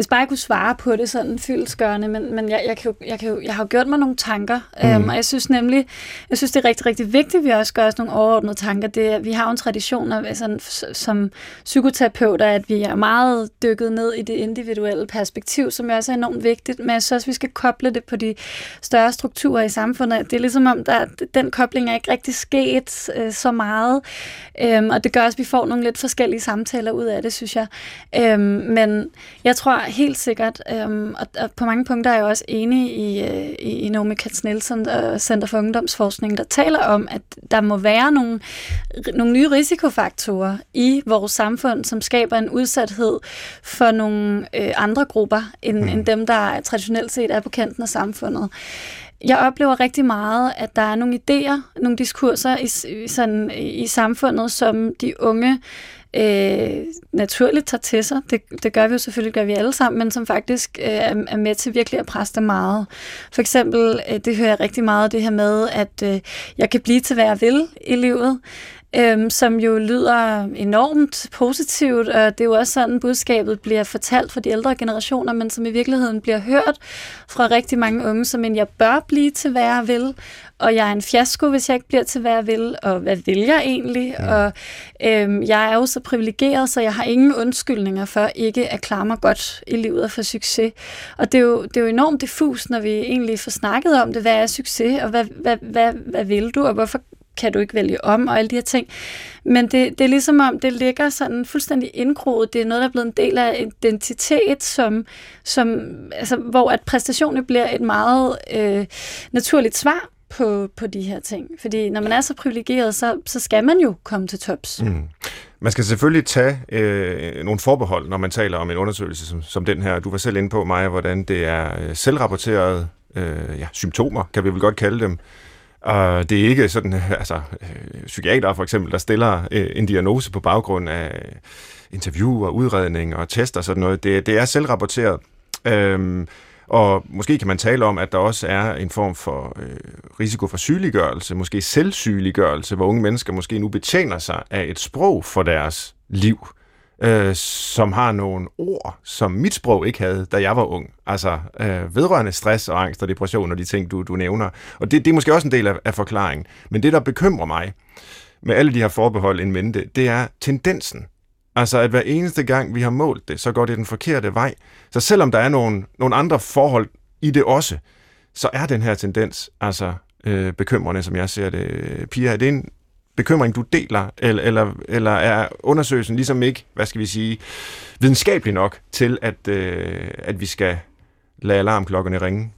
hvis bare jeg kunne svare på det sådan fyldesgørende, men, men jeg, jeg, kan jo, jeg, kan jo, jeg har jo gjort mig nogle tanker, mm. øhm, og jeg synes nemlig, jeg synes det er rigtig, rigtig vigtigt, at vi også gør os nogle overordnede tanker. Det, vi har jo en tradition af, sådan, som psykoterapeuter, at vi er meget dykket ned i det individuelle perspektiv, som jo også er enormt vigtigt, men jeg synes også, vi skal koble det på de større strukturer i samfundet. Det er ligesom om, der, den kobling er ikke rigtig sket øh, så meget, øhm, og det gør også, at vi får nogle lidt forskellige samtaler ud af det, synes jeg. Øhm, men jeg tror helt sikkert, øhm, og, og på mange punkter er jeg også enig i, øh, i Naomi Katz Nielsen og Center for Ungdomsforskning, der taler om, at der må være nogle, nogle nye risikofaktorer i vores samfund, som skaber en udsathed for nogle øh, andre grupper, end, mm. end dem, der traditionelt set er på kanten af samfundet. Jeg oplever rigtig meget, at der er nogle idéer, nogle diskurser i, sådan, i samfundet, som de unge øh, naturligt tager til sig. Det, det gør vi jo selvfølgelig, gør vi alle sammen, men som faktisk øh, er, med til virkelig at presse det meget. For eksempel, øh, det hører jeg rigtig meget, det her med, at øh, jeg kan blive til, hvad jeg vil i livet øhm, som jo lyder enormt positivt, og det er jo også sådan, budskabet bliver fortalt for de ældre generationer, men som i virkeligheden bliver hørt fra rigtig mange unge, som en, jeg bør blive til, hvad jeg vil, og jeg er en fiasko, hvis jeg ikke bliver til, hvad jeg vil, og hvad vil jeg egentlig? Ja. Og øhm, jeg er jo så privilegeret, så jeg har ingen undskyldninger for ikke at klare mig godt i livet og få succes. Og det er, jo, det er jo enormt diffus, når vi egentlig får snakket om det. Hvad er succes, og hvad, hvad, hvad, hvad vil du, og hvorfor kan du ikke vælge om, og alle de her ting. Men det, det er ligesom om, det ligger sådan fuldstændig indgroet. Det er noget, der er blevet en del af identitet, som, som, altså, hvor at præstationen bliver et meget øh, naturligt svar på, på de her ting. Fordi når man er så privilegeret, så, så skal man jo komme til tops. Mm. Man skal selvfølgelig tage øh, nogle forbehold, når man taler om en undersøgelse som, som den her. Du var selv inde på, Maja, hvordan det er øh, selvrapporterede øh, ja, symptomer, kan vi vel godt kalde dem, og det er ikke sådan, øh, altså, øh, psykiater for eksempel, der stiller øh, en diagnose på baggrund af interview og udredning og test og sådan noget. Det, det er selvrapporteret. Øhm, og måske kan man tale om, at der også er en form for øh, risiko for sygeliggørelse, måske selvsygeliggørelse, hvor unge mennesker måske nu betjener sig af et sprog for deres liv øh, som har nogle ord, som mit sprog ikke havde, da jeg var ung. Altså øh, vedrørende stress og angst og depression og de ting, du, du nævner. Og det, det er måske også en del af, af forklaringen. Men det, der bekymrer mig med alle de her forbehold en mente, det er tendensen. Altså, at hver eneste gang, vi har målt det, så går det den forkerte vej. Så selvom der er nogle, nogle andre forhold i det også, så er den her tendens altså øh, bekymrende, som jeg ser det. Pia, er det en, bekymring, du deler, eller, eller, eller er undersøgelsen ligesom ikke, hvad skal vi sige, videnskabelig nok til, at, øh, at vi skal lade alarmklokkerne ringe?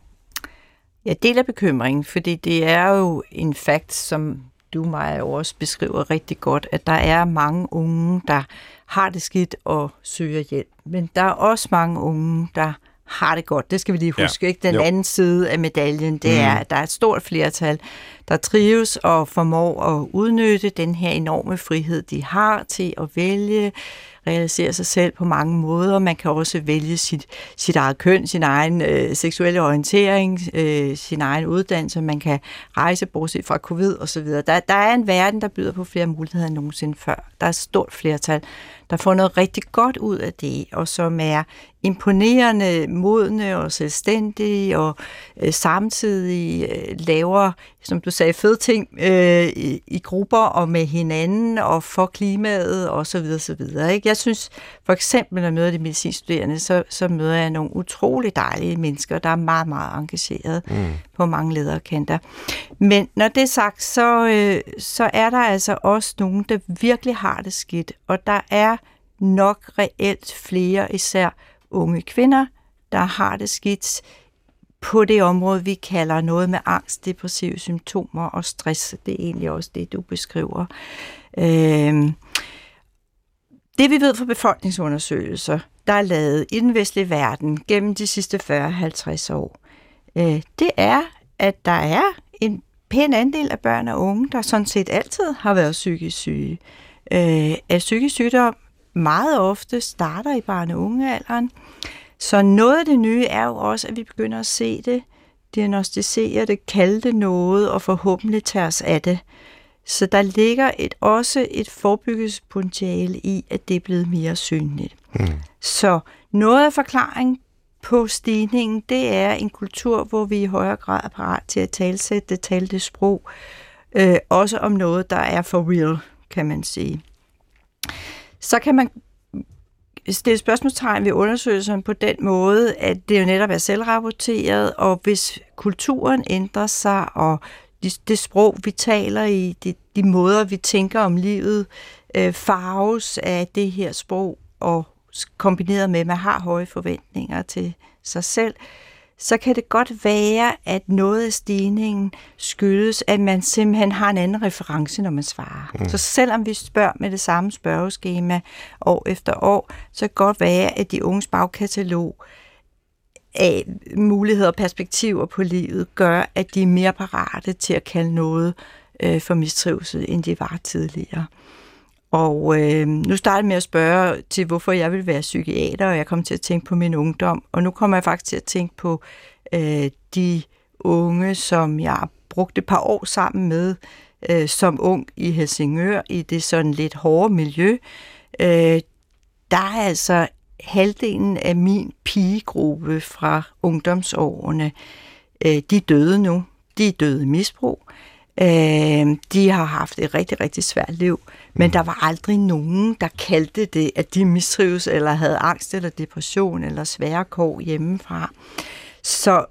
Jeg deler bekymringen, fordi det er jo en fakt, som du mig også beskriver rigtig godt, at der er mange unge, der har det skidt og søger hjælp. Men der er også mange unge, der har det godt. Det skal vi lige huske. Ja. Ikke? Den jo. anden side af medaljen, det mm. er, at der er et stort flertal, der trives og formår at udnytte den her enorme frihed, de har til at vælge, realisere sig selv på mange måder. Man kan også vælge sit, sit eget køn, sin egen øh, seksuelle orientering, øh, sin egen uddannelse. Man kan rejse bortset fra covid osv. Der, der er en verden, der byder på flere muligheder end nogensinde før. Der er et stort flertal, der får noget rigtig godt ud af det, og som er imponerende, modne og selvstændige, og øh, samtidig øh, laver, som du sagde, fede ting øh, i, i grupper og med hinanden og for klimaet og så videre, så videre. Ikke? Jeg synes for eksempel, når jeg møder de medicinstuderende, så, så møder jeg nogle utrolig dejlige mennesker, der er meget, meget engageret mm. på mange lederkanter. Men når det er sagt, så, øh, så er der altså også nogen, der virkelig har det skidt, og der er nok reelt flere, især unge kvinder, der har det skidt på det område, vi kalder noget med angst, depressive symptomer og stress. Det er egentlig også det, du beskriver. Øh, det vi ved fra befolkningsundersøgelser, der er lavet i den vestlige verden gennem de sidste 40-50 år, øh, det er, at der er en pæn andel af børn og unge, der sådan set altid har været psykisk syge. Øh, at psykisk sygdom meget ofte starter i barne- og ungealderen. Så noget af det nye er jo også, at vi begynder at se det, diagnostisere det, kalde det noget og forhåbentlig tage os af det. Så der ligger et, også et forebyggelsespotentiale i, at det er blevet mere synligt. Mm. Så noget af forklaring på stigningen, det er en kultur, hvor vi i højere grad er parat til at talsætte, tale det sprog, øh, også om noget, der er for real, kan man sige. Så kan man stille spørgsmålstegn ved undersøgelsen på den måde, at det jo netop er selvrapporteret, og hvis kulturen ændrer sig, og det, det sprog, vi taler i, de, de måder, vi tænker om livet, øh, farves af det her sprog, og kombineret med, at man har høje forventninger til sig selv, så kan det godt være, at noget af stigningen skyldes, at man simpelthen har en anden reference, når man svarer. Mm. Så selvom vi spørger med det samme spørgeskema år efter år, så kan det godt være, at de unges bagkatalog af muligheder og perspektiver på livet gør, at de er mere parate til at kalde noget øh, for mistrivsel, end de var tidligere. Og øh, nu startede med at spørge til, hvorfor jeg ville være psykiater, og jeg kom til at tænke på min ungdom. Og nu kommer jeg faktisk til at tænke på øh, de unge, som jeg brugte et par år sammen med øh, som ung i Helsingør, i det sådan lidt hårde miljø. Øh, der er altså halvdelen af min pigegruppe fra ungdomsårene, øh, de er døde nu. De er døde i misbrug. Øh, de har haft et rigtig, rigtig svært liv, men der var aldrig nogen, der kaldte det, at de mistrives, eller havde angst, eller depression, eller svære kår hjemmefra. Så,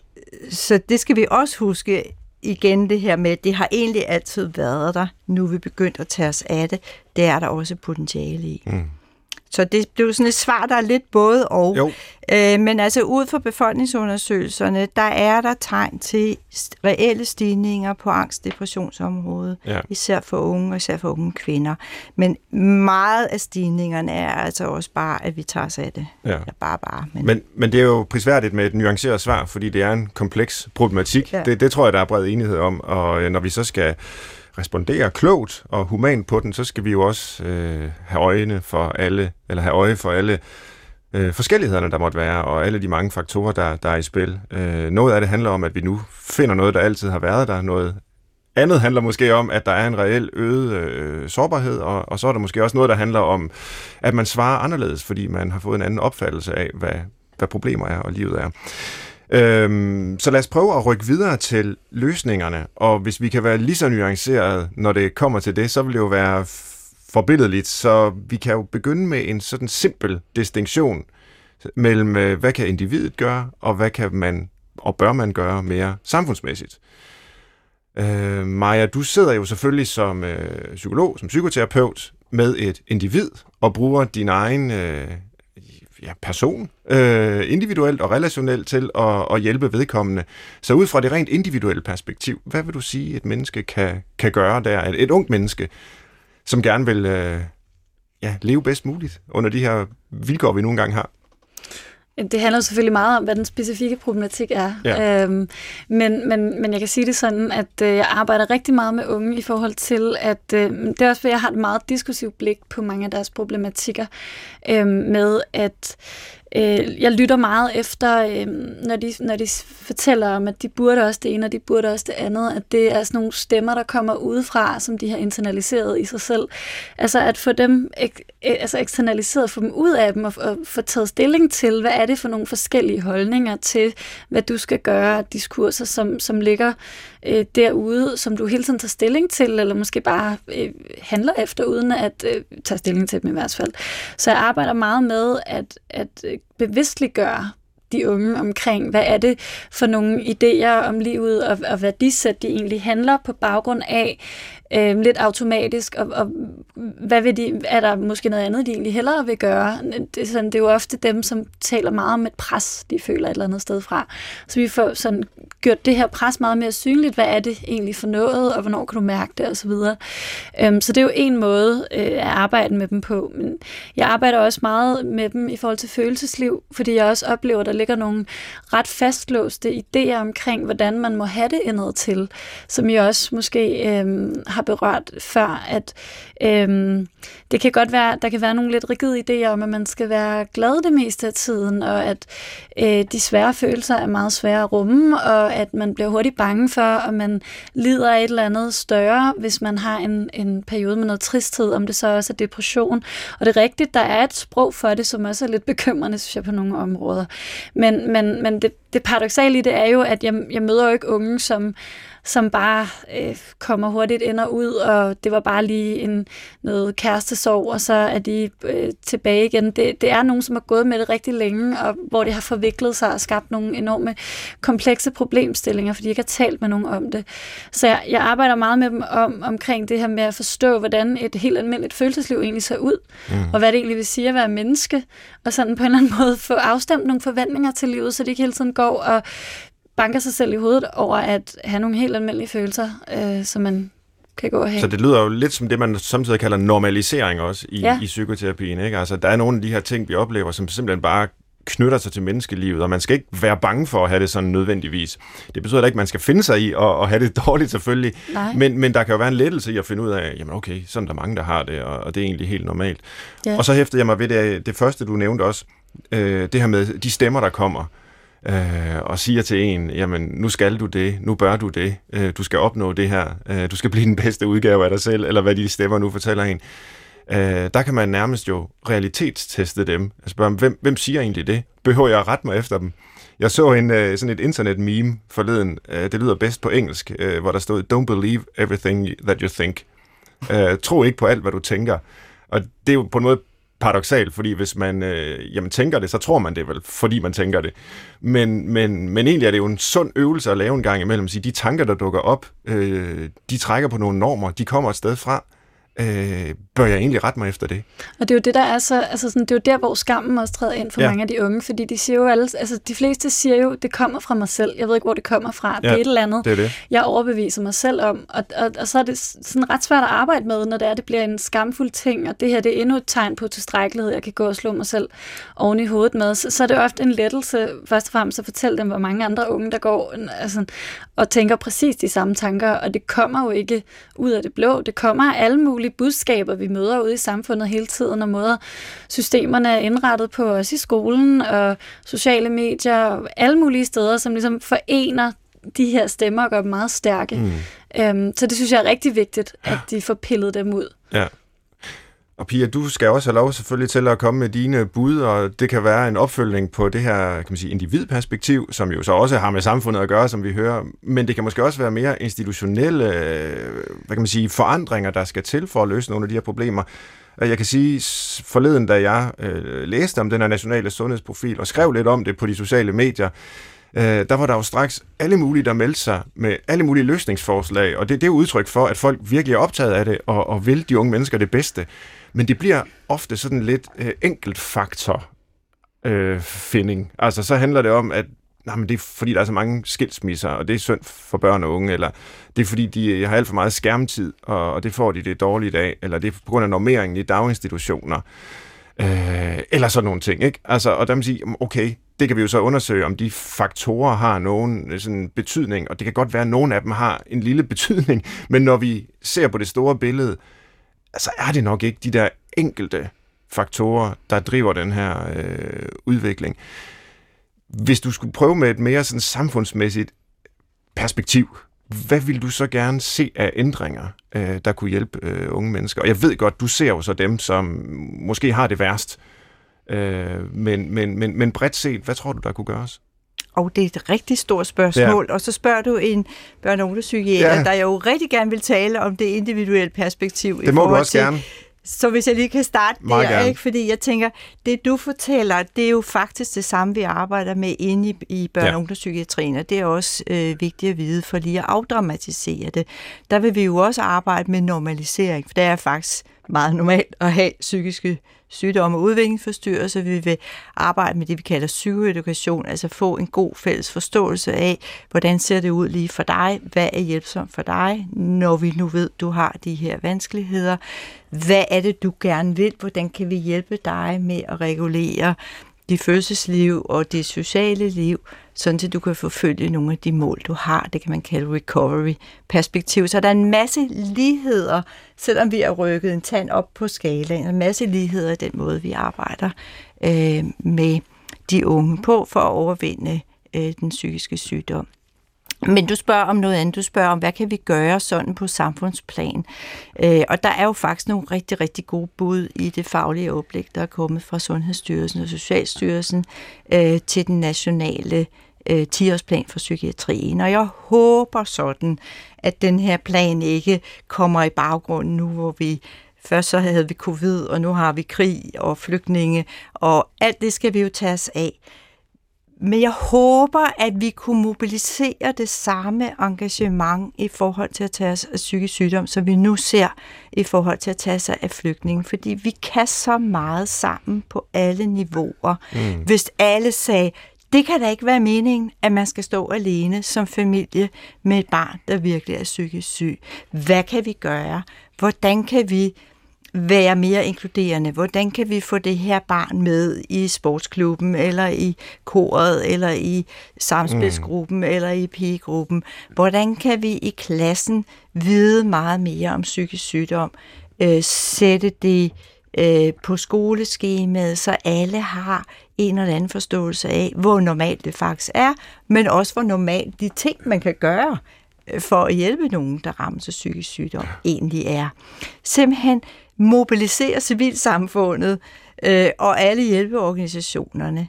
så det skal vi også huske igen det her med, at det har egentlig altid været der. Nu er vi begyndt at tage os af det. Det er der også potentiale i. Mm. Så det blev sådan et svar, der er lidt både og. Jo. Øh, men altså ud fra befolkningsundersøgelserne, der er der tegn til reelle stigninger på angst-depressionsområdet, ja. især for unge og især for unge kvinder. Men meget af stigningerne er altså også bare, at vi tager os af det. Ja. Ja, bare, bare. Men... Men, men det er jo prisværdigt med et nuanceret svar, fordi det er en kompleks problematik. Ja. Det, det tror jeg, der er bred enighed om, og øh, når vi så skal respondere klogt og humant på den, så skal vi jo også øh, have øjne for alle, eller have øje for alle øh, forskellighederne, der måtte være, og alle de mange faktorer, der, der er i spil. Øh, noget af det handler om, at vi nu finder noget, der altid har været der. Noget andet handler måske om, at der er en reel øget øh, sårbarhed, og, og så er der måske også noget, der handler om, at man svarer anderledes, fordi man har fået en anden opfattelse af, hvad, hvad problemer er og livet er. Øhm, så lad os prøve at rykke videre til løsningerne, og hvis vi kan være lige så nuanceret, når det kommer til det, så vil det jo være forbilledeligt. Så vi kan jo begynde med en sådan simpel distinktion mellem, øh, hvad kan individet gøre, og hvad kan man og bør man gøre mere samfundsmæssigt. Øh, Maja, du sidder jo selvfølgelig som øh, psykolog, som psykoterapeut, med et individ, og bruger din egen øh, ja, person, øh, individuelt og relationelt til at, at hjælpe vedkommende. Så ud fra det rent individuelle perspektiv, hvad vil du sige, et menneske kan, kan gøre der? Et, et ungt menneske, som gerne vil øh, ja, leve bedst muligt under de her vilkår, vi nogle gange har? Det handler selvfølgelig meget om, hvad den specifikke problematik er. Ja. Øhm, men, men, men jeg kan sige det sådan, at øh, jeg arbejder rigtig meget med unge i forhold til, at øh, det er også, fordi jeg har et meget diskursivt blik på mange af deres problematikker øh, med, at øh, jeg lytter meget efter, øh, når, de, når de fortæller om, at de burde også det ene, og de burde også det andet, at det er sådan nogle stemmer, der kommer udefra, som de har internaliseret i sig selv. Altså at få dem ek, e, altså eksternaliseret, få dem ud af dem, og, og få taget stilling til, hvad er det for nogle forskellige holdninger til, hvad du skal gøre, diskurser, som, som ligger øh, derude, som du hele tiden tager stilling til, eller måske bare øh, handler efter, uden at øh, tage stilling til dem i hvert fald. Så jeg arbejder meget med at, at øh, bevidstliggøre de unge omkring, hvad er det for nogle idéer om livet og, og værdisæt, de egentlig handler på baggrund af, øh, lidt automatisk, og, og hvad vil de, er der måske noget andet, de egentlig hellere vil gøre? Det er, sådan, det er jo ofte dem, som taler meget om et pres, de føler et eller andet sted fra. Så vi får sådan gjort det her pres meget mere synligt. Hvad er det egentlig for noget, og hvornår kan du mærke det, og så videre. Øhm, så det er jo en måde øh, at arbejde med dem på. Men jeg arbejder også meget med dem i forhold til følelsesliv, fordi jeg også oplever, at der ligger nogle ret fastlåste idéer omkring, hvordan man må have det indad til, som jeg også måske øh, har har berørt før, at øhm, det kan godt være, der kan være nogle lidt rigide idéer om, at man skal være glad det meste af tiden, og at øh, de svære følelser er meget svære at rumme, og at man bliver hurtigt bange for, at man lider af et eller andet større, hvis man har en, en periode med noget tristhed, om det så også er depression. Og det er rigtigt, der er et sprog for det, som også er lidt bekymrende, synes jeg, på nogle områder. Men, men, men det, det paradoxale i det er jo, at jeg, jeg møder jo ikke unge, som som bare øh, kommer hurtigt ind og ud, og det var bare lige en noget kærestesorg, og så er de øh, tilbage igen. Det, det er nogen, som har gået med det rigtig længe, og hvor det har forviklet sig og skabt nogle enorme komplekse problemstillinger, fordi de ikke har talt med nogen om det. Så jeg, jeg arbejder meget med dem om, omkring det her med at forstå, hvordan et helt almindeligt følelsesliv egentlig ser ud, mm. og hvad det egentlig vil sige at være menneske, og sådan på en eller anden måde få afstemt nogle forventninger til livet, så de ikke hele tiden går og banker sig selv i hovedet over at have nogle helt almindelige følelser, øh, som man kan gå og have. Så det lyder jo lidt som det, man samtidig kalder normalisering også i, ja. i psykoterapien. Ikke? Altså, der er nogle af de her ting, vi oplever, som simpelthen bare knytter sig til menneskelivet, og man skal ikke være bange for at have det sådan nødvendigvis. Det betyder da ikke, at man skal finde sig i at, at have det dårligt selvfølgelig, men, men der kan jo være en lettelse i at finde ud af, jamen okay, sådan er der mange, der har det, og, og det er egentlig helt normalt. Ja. Og så hæftede jeg mig ved det, det første, du nævnte også, øh, det her med de stemmer, der kommer øh, og siger til en, jamen nu skal du det, nu bør du det, øh, du skal opnå det her, øh, du skal blive den bedste udgave af dig selv, eller hvad de stemmer nu fortæller en. Øh, der kan man nærmest jo realitetsteste dem. Altså spørge, hvem, hvem siger egentlig det? Behøver jeg at rette mig efter dem? Jeg så en, øh, sådan et internet-meme forleden, øh, det lyder bedst på engelsk, øh, hvor der stod, don't believe everything that you think. Øh, tro ikke på alt, hvad du tænker. Og det er jo på en måde paradoxalt, fordi hvis man øh, jamen, tænker det, så tror man det vel, fordi man tænker det. Men, men, men egentlig er det jo en sund øvelse at lave en gang imellem. Sige, de tanker, der dukker op, øh, de trækker på nogle normer, de kommer et sted fra øh, bør jeg egentlig rette mig efter det? Og det er jo det, der er så, altså sådan, det er jo der, hvor skammen også træder ind for ja. mange af de unge, fordi de siger jo alle, altså de fleste siger jo, det kommer fra mig selv. Jeg ved ikke, hvor det kommer fra. Ja, det er et eller andet, det er det. jeg overbeviser mig selv om. Og, og, og så er det sådan ret svært at arbejde med, når det er, det bliver en skamfuld ting, og det her, det er endnu et tegn på tilstrækkelighed, jeg kan gå og slå mig selv oven i hovedet med. Så, så er det ofte en lettelse, først og fremmest at fortælle dem, hvor mange andre unge, der går altså, og tænker præcis de samme tanker, og det kommer jo ikke ud af det blå. Det kommer af alle mulige budskaber, vi møder ude i samfundet hele tiden, og måder systemerne er indrettet på, os i skolen og sociale medier og alle mulige steder, som ligesom forener de her stemmer og gør dem meget stærke. Mm. Øhm, så det synes jeg er rigtig vigtigt, at de får pillet dem ud. Ja. Og Pia, du skal også have lov selvfølgelig til at komme med dine bud, og det kan være en opfølgning på det her kan man sige, individperspektiv, som jo så også har med samfundet at gøre, som vi hører, men det kan måske også være mere institutionelle øh, hvad kan man sige, forandringer, der skal til for at løse nogle af de her problemer. Jeg kan sige, forleden da jeg øh, læste om den her nationale sundhedsprofil og skrev lidt om det på de sociale medier, øh, der var der jo straks alle mulige, der meldte sig med alle mulige løsningsforslag, og det, det er udtryk for, at folk virkelig er optaget af det og, og vil de unge mennesker det bedste. Men det bliver ofte sådan lidt øh, enkelt faktor øh, finding. Altså så handler det om, at nej, men det er fordi, der er så mange skilsmisser, og det er synd for børn og unge, eller det er fordi, de øh, har alt for meget skærmtid, og, og det får de det dårligt af, eller det er på grund af normeringen i daginstitutioner, øh, eller sådan nogle ting. Ikke? Altså, og der må sige, okay, det kan vi jo så undersøge, om de faktorer har nogen øh, sådan betydning, og det kan godt være, at nogen af dem har en lille betydning, men når vi ser på det store billede, så er det nok ikke de der enkelte faktorer, der driver den her øh, udvikling. Hvis du skulle prøve med et mere sådan samfundsmæssigt perspektiv, hvad vil du så gerne se af ændringer, øh, der kunne hjælpe øh, unge mennesker? Og jeg ved godt, du ser jo så dem, som måske har det værst. Øh, men, men, men, men bredt set, hvad tror du, der kunne gøres? Og det er et rigtig stort spørgsmål. Ja. Og så spørger du en børne- og ja. der jo rigtig gerne vil tale om det individuelle perspektiv. Det må du også til, gerne. Så hvis jeg lige kan starte Meget der, ikke? fordi jeg tænker, det du fortæller, det er jo faktisk det samme, vi arbejder med inde i, i børne- og ungdomspsykiatrien, og det er også øh, vigtigt at vide, for lige at afdramatisere det. Der vil vi jo også arbejde med normalisering, for det er faktisk meget normalt at have psykiske sygdomme og udviklingsforstyrrelser. Vi vil arbejde med det, vi kalder psykoedukation, altså få en god fælles forståelse af, hvordan ser det ud lige for dig, hvad er hjælpsomt for dig, når vi nu ved, du har de her vanskeligheder. Hvad er det, du gerne vil? Hvordan kan vi hjælpe dig med at regulere dit følelsesliv og dit sociale liv, sådan at du kan forfølge nogle af de mål, du har. Det kan man kalde recovery-perspektiv. Så der er en masse ligheder, selvom vi har rykket en tand op på skalaen, en masse ligheder i den måde, vi arbejder øh, med de unge på for at overvinde øh, den psykiske sygdom. Men du spørger om noget andet. Du spørger om, hvad kan vi gøre sådan på samfundsplan? Øh, og der er jo faktisk nogle rigtig, rigtig gode bud i det faglige oplæg, der er kommet fra Sundhedsstyrelsen og Socialstyrelsen øh, til den nationale øh, 10-årsplan for psykiatrien. Og jeg håber sådan, at den her plan ikke kommer i baggrunden nu, hvor vi Først så havde vi covid, og nu har vi krig og flygtninge, og alt det skal vi jo tage os af. Men jeg håber, at vi kunne mobilisere det samme engagement i forhold til at tage os af psykisk sygdom, som vi nu ser i forhold til at tage sig af flygtninge. Fordi vi kan så meget sammen på alle niveauer. Mm. Hvis alle sagde, det kan da ikke være meningen, at man skal stå alene som familie med et barn, der virkelig er psykisk syg. Hvad kan vi gøre? Hvordan kan vi være mere inkluderende? Hvordan kan vi få det her barn med i sportsklubben, eller i koret, eller i samspilsgruppen, mm. eller i pigegruppen? Hvordan kan vi i klassen vide meget mere om psykisk sygdom? Øh, sætte det øh, på skoleskemaet, så alle har en eller anden forståelse af, hvor normalt det faktisk er, men også hvor normalt de ting, man kan gøre øh, for at hjælpe nogen, der rammes af psykisk sygdom, egentlig er. Simpelthen mobilisere civilsamfundet øh, og alle hjælpeorganisationerne.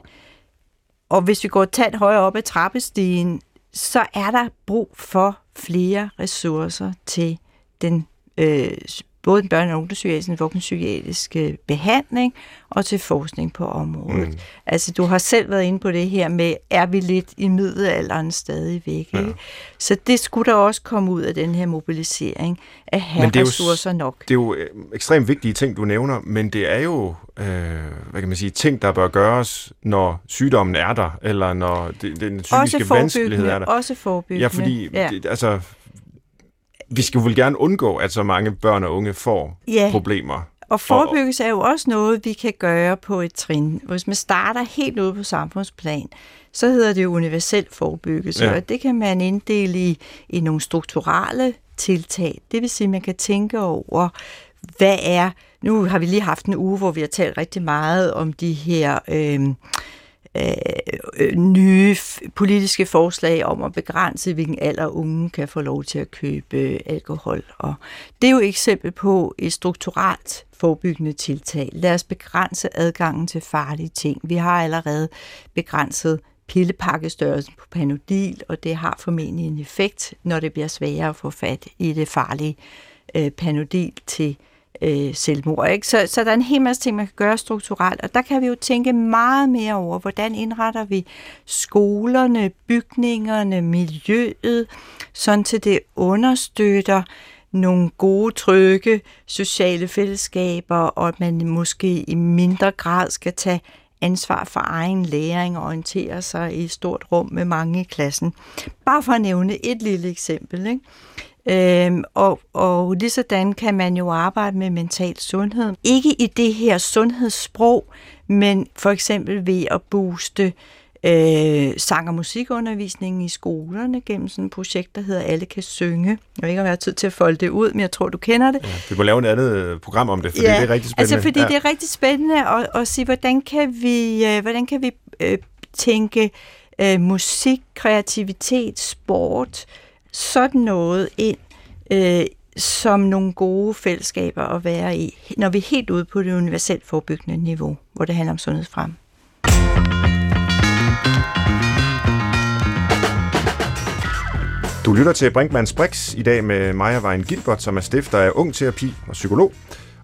Og hvis vi går tæt højere op ad trappestigen, så er der brug for flere ressourcer til den øh, både den børne- og ungdomspsykiatriske voksenpsykiatriske behandling og til forskning på området. Mm. Altså, du har selv været inde på det her med, er vi lidt i middelalderen stadigvæk? Ja. Ikke? Så det skulle der også komme ud af den her mobilisering, at have men det er ressourcer jo, nok. Det er jo øh, ekstremt vigtige ting, du nævner, men det er jo, øh, hvad kan man sige, ting, der bør gøres, når sygdommen er der, eller når det, den psykiske vanskelighed er der. Også forebyggende. Ja, fordi ja. Det, altså, vi skal vel gerne undgå, at så mange børn og unge får ja. problemer. Og forebyggelse er jo også noget, vi kan gøre på et trin. Hvis man starter helt ude på samfundsplan, så hedder det jo universel forebyggelse, ja. og det kan man inddele i, i nogle strukturelle tiltag. Det vil sige, at man kan tænke over, hvad er... Nu har vi lige haft en uge, hvor vi har talt rigtig meget om de her... Øh, Øh, øh, nye politiske forslag om at begrænse, hvilken alder unge kan få lov til at købe alkohol. Og det er jo et eksempel på et strukturelt forebyggende tiltag. Lad os begrænse adgangen til farlige ting. Vi har allerede begrænset pillepakkestørrelsen på Panodil, og det har formentlig en effekt, når det bliver sværere at få fat i det farlige øh, Panodil til øh, selvmord. Ikke? Så, så der er en hel masse ting, man kan gøre strukturelt, og der kan vi jo tænke meget mere over, hvordan indretter vi skolerne, bygningerne, miljøet, sådan til det understøtter nogle gode, trygge sociale fællesskaber, og at man måske i mindre grad skal tage ansvar for egen læring og orientere sig i et stort rum med mange i klassen. Bare for at nævne et lille eksempel. Ikke? Øhm, og, og lige sådan kan man jo arbejde med mental sundhed. Ikke i det her sundhedssprog, men for eksempel ved at booste øh, sang- og musikundervisningen i skolerne gennem sådan et projekt, der hedder Alle kan synge. Jeg ved ikke, om jeg har tid til at folde det ud, men jeg tror, du kender det. Ja, vi må lave et andet øh, program om det, for ja, det er rigtig spændende. Altså, fordi ja. det er rigtig spændende at, at sige, hvordan kan vi, øh, hvordan kan vi øh, tænke øh, musik, kreativitet, sport, sådan noget ind øh, som nogle gode fællesskaber at være i, når vi er helt ude på det universelt forebyggende niveau, hvor det handler om sundhed frem. Du lytter til Brinkmanns Brix i dag med Maja Vejen Gilbert, som er stifter af Ung Terapi og psykolog,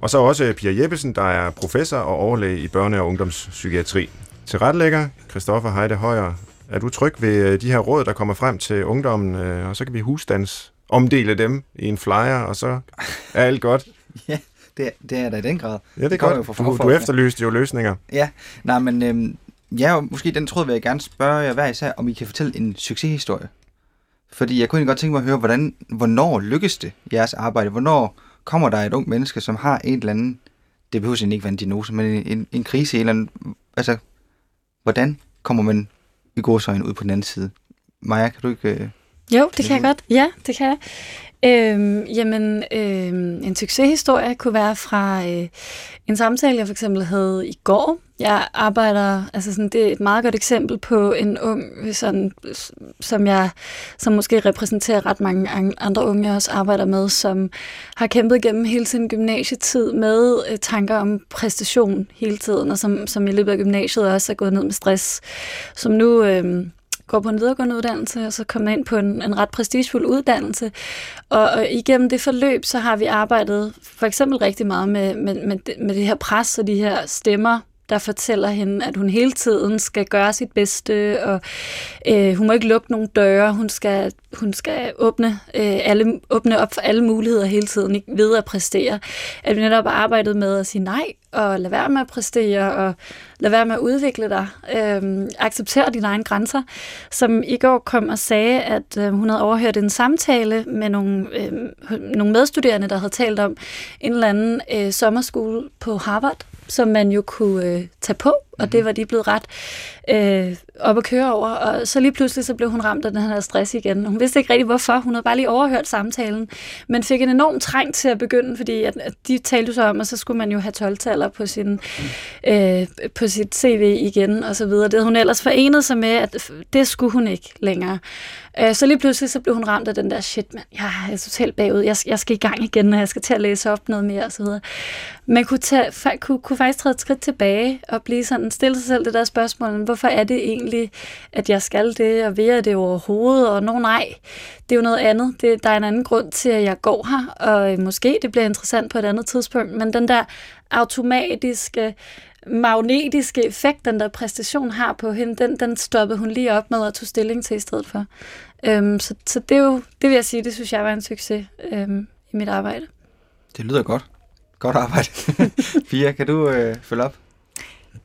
og så også Pia Jeppesen, der er professor og overlæge i børne- og ungdomspsykiatri. Til retlægger, Christoffer Heide Højer, er du tryg ved øh, de her råd, der kommer frem til ungdommen, øh, og så kan vi husstands omdele dem i en flyer, og så er alt godt. ja, det, det er da i den grad. Ja, det er godt. Du, du efterlyste jo løsninger. Ja, nej, men øhm, ja, måske den tråd vil jeg gerne spørge jer hver især, om I kan fortælle en succeshistorie. Fordi jeg kunne godt tænke mig at høre, hvordan, hvornår lykkes det jeres arbejde? Hvornår kommer der et ung menneske, som har en eller anden, det behøver ikke være en diagnose, men en, en, en krise, en eller anden, altså, Hvordan kommer man i godsøjne ud på den anden side? Maja, kan du ikke... Øh, jo, det kan jeg godt. Ja, det kan jeg. Øhm, jamen, øhm, en succeshistorie kunne være fra øh, en samtale, jeg for eksempel havde i går. Jeg arbejder, altså sådan, det er et meget godt eksempel på en ung, sådan, som jeg, som måske repræsenterer ret mange andre unge, jeg også arbejder med, som har kæmpet gennem hele sin gymnasietid med øh, tanker om præstation hele tiden, og som, som i løbet af gymnasiet også er gået ned med stress, som nu... Øh, går på en videregående uddannelse, og så kommer ind på en, en ret prestigefuld uddannelse. Og, og igennem det forløb, så har vi arbejdet for eksempel rigtig meget med, med, med, med det her pres og de her stemmer, der fortæller hende, at hun hele tiden skal gøre sit bedste, og øh, hun må ikke lukke nogen døre, hun skal, hun skal åbne, øh, alle, åbne op for alle muligheder hele tiden, ikke ved at præstere. At vi netop arbejdet med at sige nej, og lade være med at præstere, og lade være med at udvikle dig. Øh, acceptere dine egne grænser. Som i går kom og sagde, at øh, hun havde overhørt en samtale med nogle, øh, nogle medstuderende, der havde talt om en eller anden øh, sommerskole på Harvard, som man jo kunne øh, tage på, og det var de blevet ret øh, op at køre over. Og så lige pludselig så blev hun ramt af den her stress igen. Hun vidste ikke rigtig hvorfor. Hun havde bare lige overhørt samtalen, men fik en enorm træng til at begynde, fordi at, at de talte så om, at så skulle man jo have 12-taller på, sin, øh, på sit CV igen og så videre. Det havde hun ellers forenet sig med, at det skulle hun ikke længere. Øh, så lige pludselig så blev hun ramt af den der, shit man, jeg er totalt bagud, jeg, jeg skal i gang igen, og jeg skal til at læse op noget mere og så videre. Man kunne, tage, kunne, kunne faktisk træde et skridt tilbage og blive sådan, stille sig selv det der spørgsmål, hvorfor er det egentlig, at jeg skal det, og vil jeg det overhovedet, og no, nej, det er jo noget andet. Det, der er en anden grund til, at jeg går her, og måske det bliver interessant på et andet tidspunkt, men den der automatiske magnetiske effekt, den der præstation har på hende, den, den stoppede hun lige op med at tage stilling til i stedet for. Øhm, så, så det er jo, det vil jeg sige, det synes jeg var en succes øhm, i mit arbejde. Det lyder godt. Godt arbejde. Pia, kan du øh, følge op?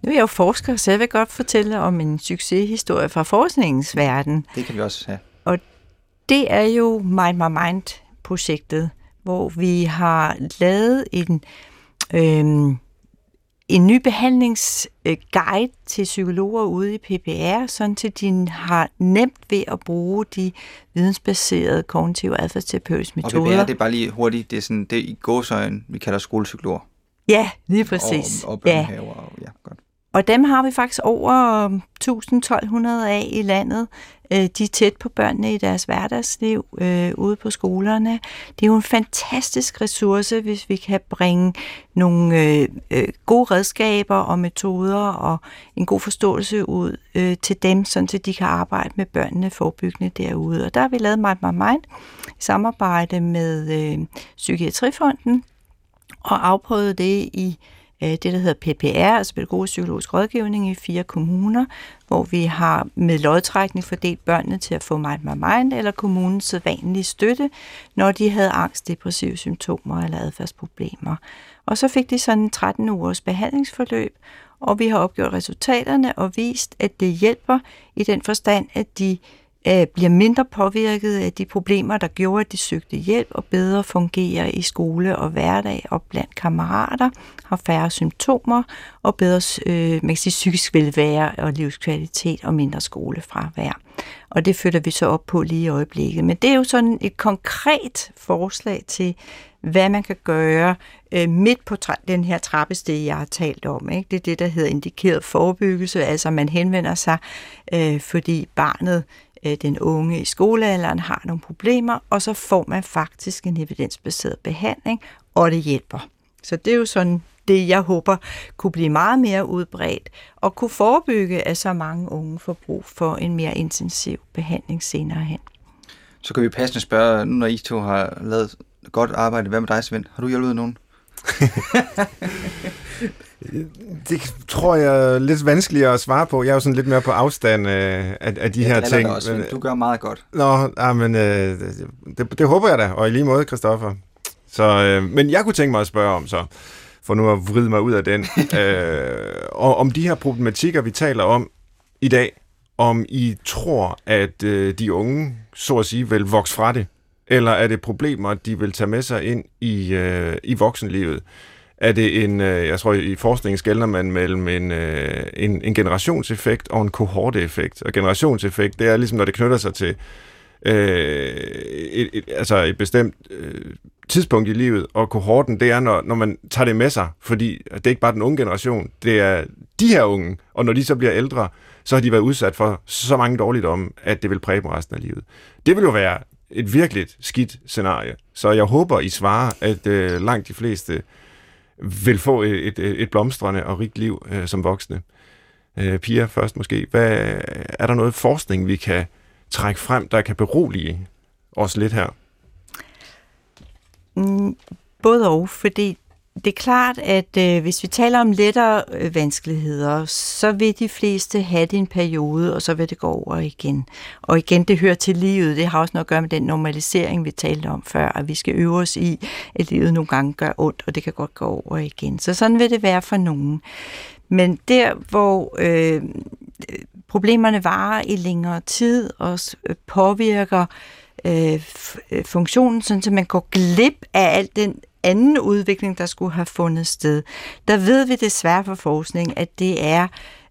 Nu er jeg jo forsker, så jeg vil godt fortælle om en succeshistorie fra forskningens verden. Det kan vi også have. Og det er jo Mind My Mind-projektet, hvor vi har lavet en, øhm, en ny behandlingsguide til psykologer ude i PPR, sådan til de har nemt ved at bruge de vidensbaserede kognitive adfærdsterapeutiske metoder. Og PPR, det er bare lige hurtigt, det er sådan, det er i gåsøjen, vi kalder skolepsykologer. Ja, lige præcis. Og, og ja. Og, ja, godt. Og dem har vi faktisk over 1000-1200 af i landet. Øh, de er tæt på børnene i deres hverdagsliv øh, ude på skolerne. Det er jo en fantastisk ressource, hvis vi kan bringe nogle øh, øh, gode redskaber og metoder og en god forståelse ud øh, til dem, sådan så de kan arbejde med børnene forebyggende derude. Og der har vi lavet Mind My Mind i samarbejde med øh, Psykiatrifonden og afprøvet det i Øh, det, der hedder PPR, altså pædagogisk psykologisk rådgivning i fire kommuner, hvor vi har med lodtrækning fordelt børnene til at få Mind My Mind eller kommunens sædvanlige støtte, når de havde angst, depressive symptomer eller adfærdsproblemer. Og så fik de sådan 13 ugers behandlingsforløb, og vi har opgjort resultaterne og vist, at det hjælper i den forstand, at de øh, bliver mindre påvirket af de problemer, der gjorde, at de søgte hjælp og bedre fungerer i skole og hverdag og blandt kammerater, har færre symptomer og bedre øh, man kan sige, psykisk velvære og livskvalitet og mindre skolefravær. Og det følger vi så op på lige i øjeblikket. Men det er jo sådan et konkret forslag til, hvad man kan gøre øh, midt på tra- den her trappestige, jeg har talt om. Ikke? Det er det, der hedder indikeret forebyggelse, altså man henvender sig, øh, fordi barnet Øh, den unge i skolealderen har nogle problemer, og så får man faktisk en evidensbaseret behandling, og det hjælper. Så det er jo sådan det, jeg håber kunne blive meget mere udbredt og kunne forebygge, at så mange unge får brug for en mere intensiv behandling senere hen. Så kan vi passende spørge, nu når I to har lavet godt arbejde, hvad med dig, Svend? Har du hjulpet nogen? det tror jeg er lidt vanskeligere at svare på. Jeg er jo sådan lidt mere på afstand af, af de her ting. Også, men, du gør meget godt. Nå, ja, men øh, det, det håber jeg da, og i lige måde, Christoffer. Så, øh, men jeg kunne tænke mig at spørge om så, for nu at vride mig ud af den, øh, og om de her problematikker, vi taler om i dag, om I tror, at øh, de unge, så at sige, vil vokse fra det, eller er det problemer, de vil tage med sig ind i, øh, i voksenlivet? er det en, øh, jeg tror i forskningen skældner man mellem en, øh, en, en generationseffekt og en kohorteeffekt. Og generationseffekt, det er ligesom, når det knytter sig til øh, et, et, altså et bestemt øh, tidspunkt i livet, og kohorten, det er, når, når man tager det med sig, fordi det er ikke bare den unge generation, det er de her unge, og når de så bliver ældre, så har de været udsat for så mange dårligdomme, at det vil præge dem resten af livet. Det vil jo være et virkelig skidt scenarie. Så jeg håber, I svarer, at øh, langt de fleste vil få et, et, et blomstrende og rigt liv øh, som voksne. Øh, Pia først måske. Hvad, er der noget forskning, vi kan trække frem, der kan berolige os lidt her? Mm, både og, fordi det er klart, at øh, hvis vi taler om lettere øh, vanskeligheder, så vil de fleste have det en periode, og så vil det gå over igen. Og igen, det hører til livet. Det har også noget at gøre med den normalisering, vi talte om før, at vi skal øve os i, at livet nogle gange gør ondt, og det kan godt gå over igen. Så sådan vil det være for nogen. Men der, hvor øh, problemerne varer i længere tid og øh, påvirker øh, øh, funktionen, sådan så man går glip af al den anden udvikling, der skulle have fundet sted. Der ved vi desværre for forskning, at det er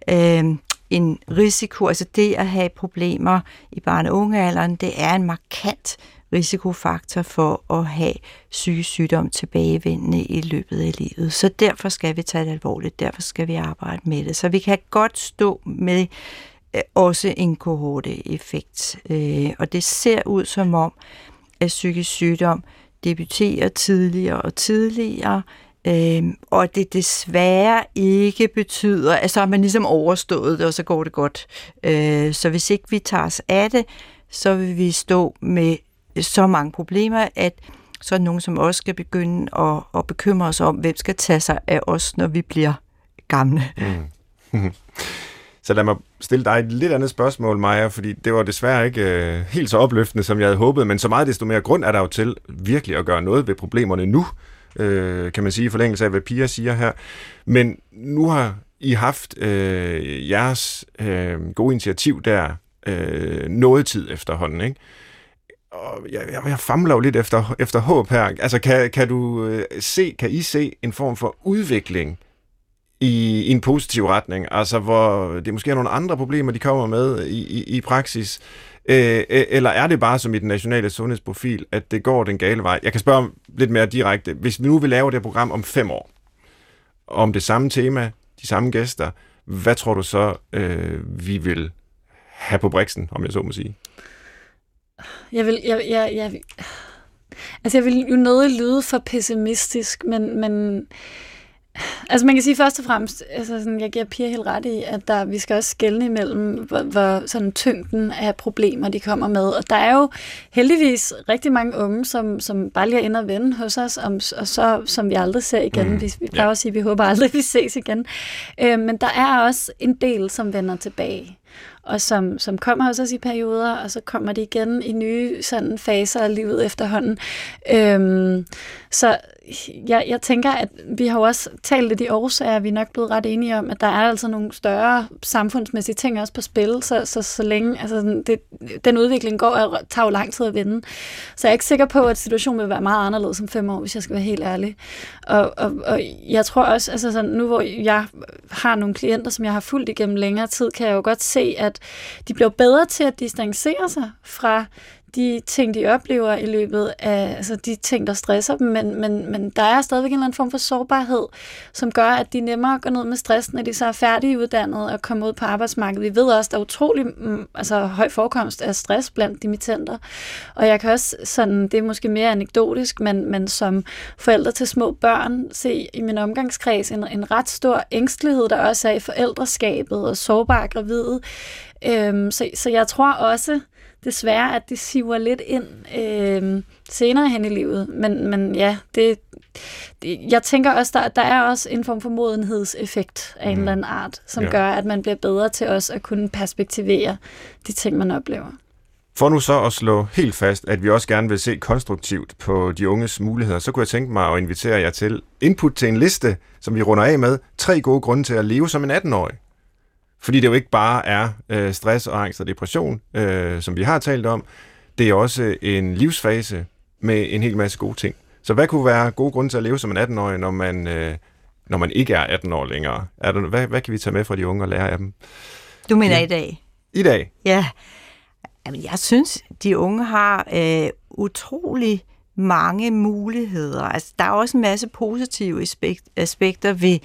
øh, en risiko, altså det at have problemer i barn- og ungealderen, det er en markant risikofaktor for at have psykisk sygdom tilbagevendende i løbet af livet. Så derfor skal vi tage det alvorligt, derfor skal vi arbejde med det. Så vi kan godt stå med øh, også en kohorte-effekt. Øh, og det ser ud som om, at psykisk sygdom debuterer tidligere og tidligere, øh, og det desværre ikke betyder, at så har man ligesom overstået det, og så går det godt. Øh, så hvis ikke vi tager os af det, så vil vi stå med så mange problemer, at så er nogen som os skal begynde at, at bekymre os om, hvem skal tage sig af os, når vi bliver gamle. Mm. Så lad mig stille dig et lidt andet spørgsmål, Maja, fordi det var desværre ikke øh, helt så opløftende, som jeg havde håbet, men så meget desto mere grund er der jo til virkelig at gøre noget ved problemerne nu, øh, kan man sige, i forlængelse af, hvad Pia siger her. Men nu har I haft øh, jeres øh, gode initiativ der øh, noget tid efterhånden, ikke? og jeg, jeg, jeg famler jo lidt efter, efter håb her. Altså, kan, kan du øh, se, kan I se en form for udvikling i, i en positiv retning? Altså, hvor det måske er nogle andre problemer, de kommer med i, i, i praksis, øh, øh eller er det bare som i den nationale sundhedsprofil, at det går den gale vej? Jeg kan spørge lidt mere direkte. Hvis vi nu vil lave det program om fem år, om det samme tema, de samme gæster, hvad tror du så, øh, vi vil have på briksen, om jeg så må sige? Jeg vil, jeg, jeg, jeg, altså jeg vil jo noget lyde for pessimistisk, men, men Altså man kan sige først og fremmest, altså sådan, jeg giver Pia helt ret i, at der, vi skal også skælne imellem, hvor, hvor sådan tyngden af problemer, de kommer med. Og der er jo heldigvis rigtig mange unge, som, som bare lige er inde og vende hos os, om, og så, som vi aldrig ser igen. Mm. Vi, vi plejer ja. at sige, at vi håber aldrig, at vi ses igen. Øh, men der er også en del, som vender tilbage og som, som kommer hos os i perioder, og så kommer de igen i nye sådan, faser af livet efterhånden. Øhm, så jeg, jeg tænker, at vi har jo også talt lidt i årsager, vi er nok blevet ret enige om, at der er altså nogle større samfundsmæssige ting også på spil, så, så, så længe altså, det, den udvikling går og tager jo lang tid at vende. Så jeg er ikke sikker på, at situationen vil være meget anderledes om fem år, hvis jeg skal være helt ærlig. Og, og, og jeg tror også, altså sådan, nu hvor jeg har nogle klienter, som jeg har fulgt igennem længere tid, kan jeg jo godt se, at de bliver bedre til at distancere sig fra de ting, de oplever i løbet af altså de ting, der stresser dem, men, men, men der er stadigvæk en eller anden form for sårbarhed, som gør, at de nemmere går ned med stress, når de så er færdiguddannet og kommer ud på arbejdsmarkedet. Vi ved også, at der er utrolig mm, altså, høj forekomst af stress blandt dimittenter, og jeg kan også sådan, det er måske mere anekdotisk, men, men som forældre til små børn, se i min omgangskreds en, en ret stor ængstelighed, der også er i forældreskabet og sårbare gravide. Øhm, så, så jeg tror også, desværre, at det siver lidt ind øh, senere hen i livet. Men, men ja, det, det, jeg tænker også, der, der er også en form for modenhedseffekt af mm. en eller anden art, som ja. gør, at man bliver bedre til også at kunne perspektivere de ting, man oplever. For nu så at slå helt fast, at vi også gerne vil se konstruktivt på de unges muligheder, så kunne jeg tænke mig at invitere jer til input til en liste, som vi runder af med. Tre gode grunde til at leve som en 18-årig. Fordi det jo ikke bare er øh, stress og angst og depression, øh, som vi har talt om. Det er også en livsfase med en hel masse gode ting. Så hvad kunne være gode grunde til at leve som en 18-årig, når man, øh, når man ikke er 18 år længere? Er der, hvad, hvad kan vi tage med fra de unge og lære af dem? Du mener ja. i dag? I dag? Ja. Jamen, jeg synes, de unge har øh, utrolig mange muligheder. Altså, der er også en masse positive aspekter ved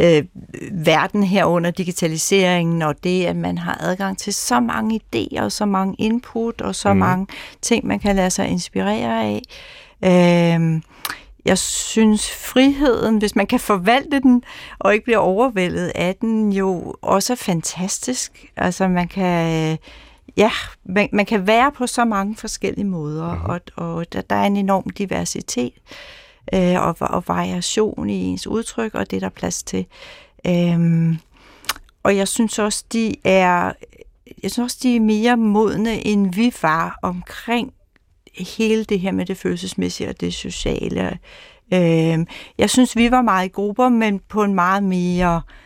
øh, verden her under digitaliseringen, og det, at man har adgang til så mange idéer, og så mange input, og så mm. mange ting, man kan lade sig inspirere af. Øh, jeg synes, friheden, hvis man kan forvalte den, og ikke bliver overvældet af den, jo også er fantastisk. Altså, man kan ja, man, man kan være på så mange forskellige måder, mm-hmm. og, og der, der er en enorm diversitet øh, og, og variation i ens udtryk, og det er der plads til. Øhm, og jeg synes også, de er jeg synes også, de er mere modne, end vi var omkring hele det her med det følelsesmæssige og det sociale. Øhm, jeg synes, vi var meget i grupper, men på en meget mere øh,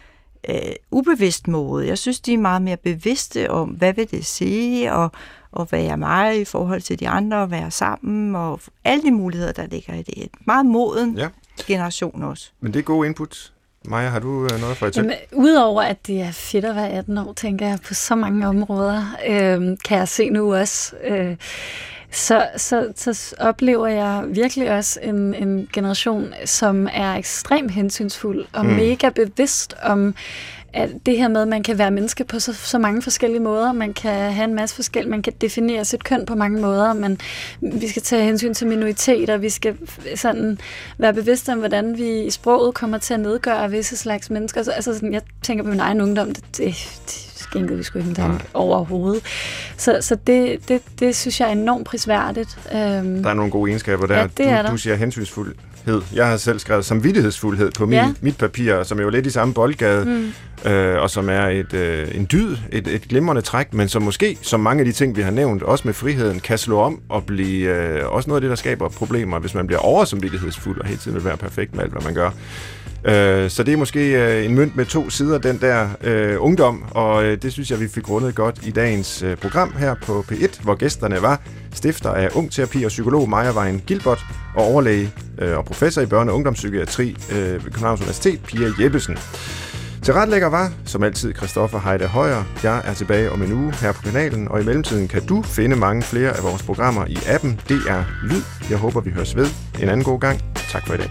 øh, ubevidst måde. Jeg synes, de er meget mere bevidste om, hvad vil det sige, og, og hvad er mig i forhold til de andre, og være sammen, og alle de muligheder, der ligger i det. Meget moden ja. generation også. Men det er god input. Maja, har du øh, noget for at Jamen, Udover at det er fedt at være 18 år, tænker jeg på så mange områder, øh, kan jeg se nu også. Øh, så, så, så oplever jeg virkelig også en, en generation, som er ekstremt hensynsfuld og mm. mega bevidst om at det her med, at man kan være menneske på så, så mange forskellige måder, man kan have en masse forskellige, man kan definere sit køn på mange måder, men vi skal tage hensyn til minoriteter, vi skal sådan være bevidste om, hvordan vi i sproget kommer til at nedgøre visse slags mennesker. Så, altså sådan, jeg tænker på min egen ungdom, det, det, det skænkede vi sgu ikke engang overhovedet. Så, så det, det, det synes jeg er enormt prisværdigt. Øhm, der er nogle gode egenskaber der. Ja, det du, er der. du siger hensynsfuldhed. Jeg har selv skrevet samvittighedsfuldhed på min, ja. mit papir, som er jo lidt i samme boldgade, mm. øh, og som er et, øh, en dyd, et, et glimrende træk, men som måske, som mange af de ting, vi har nævnt, også med friheden, kan slå om og blive øh, også noget af det, der skaber problemer, hvis man bliver oversamvittighedsfuld og hele tiden vil være perfekt med alt, hvad man gør. Øh, så det er måske øh, en mønt med to sider, den der øh, ungdom, og øh, det synes jeg, vi fik rundet godt i dagens øh, program her på P1, hvor gæsterne var stifter af Ungterapi og psykolog Maja Vejen Gilbert og overlæge øh, og professor i børne- og ungdomspsykiatri øh, ved Københavns Universitet, Pia Jeppesen. Til retlægger var, som altid, Christoffer Heide Højer. Jeg er tilbage om en uge her på kanalen, og i mellemtiden kan du finde mange flere af vores programmer i appen DR Lyd. Jeg håber, vi høres ved en anden god gang. Tak for i dag.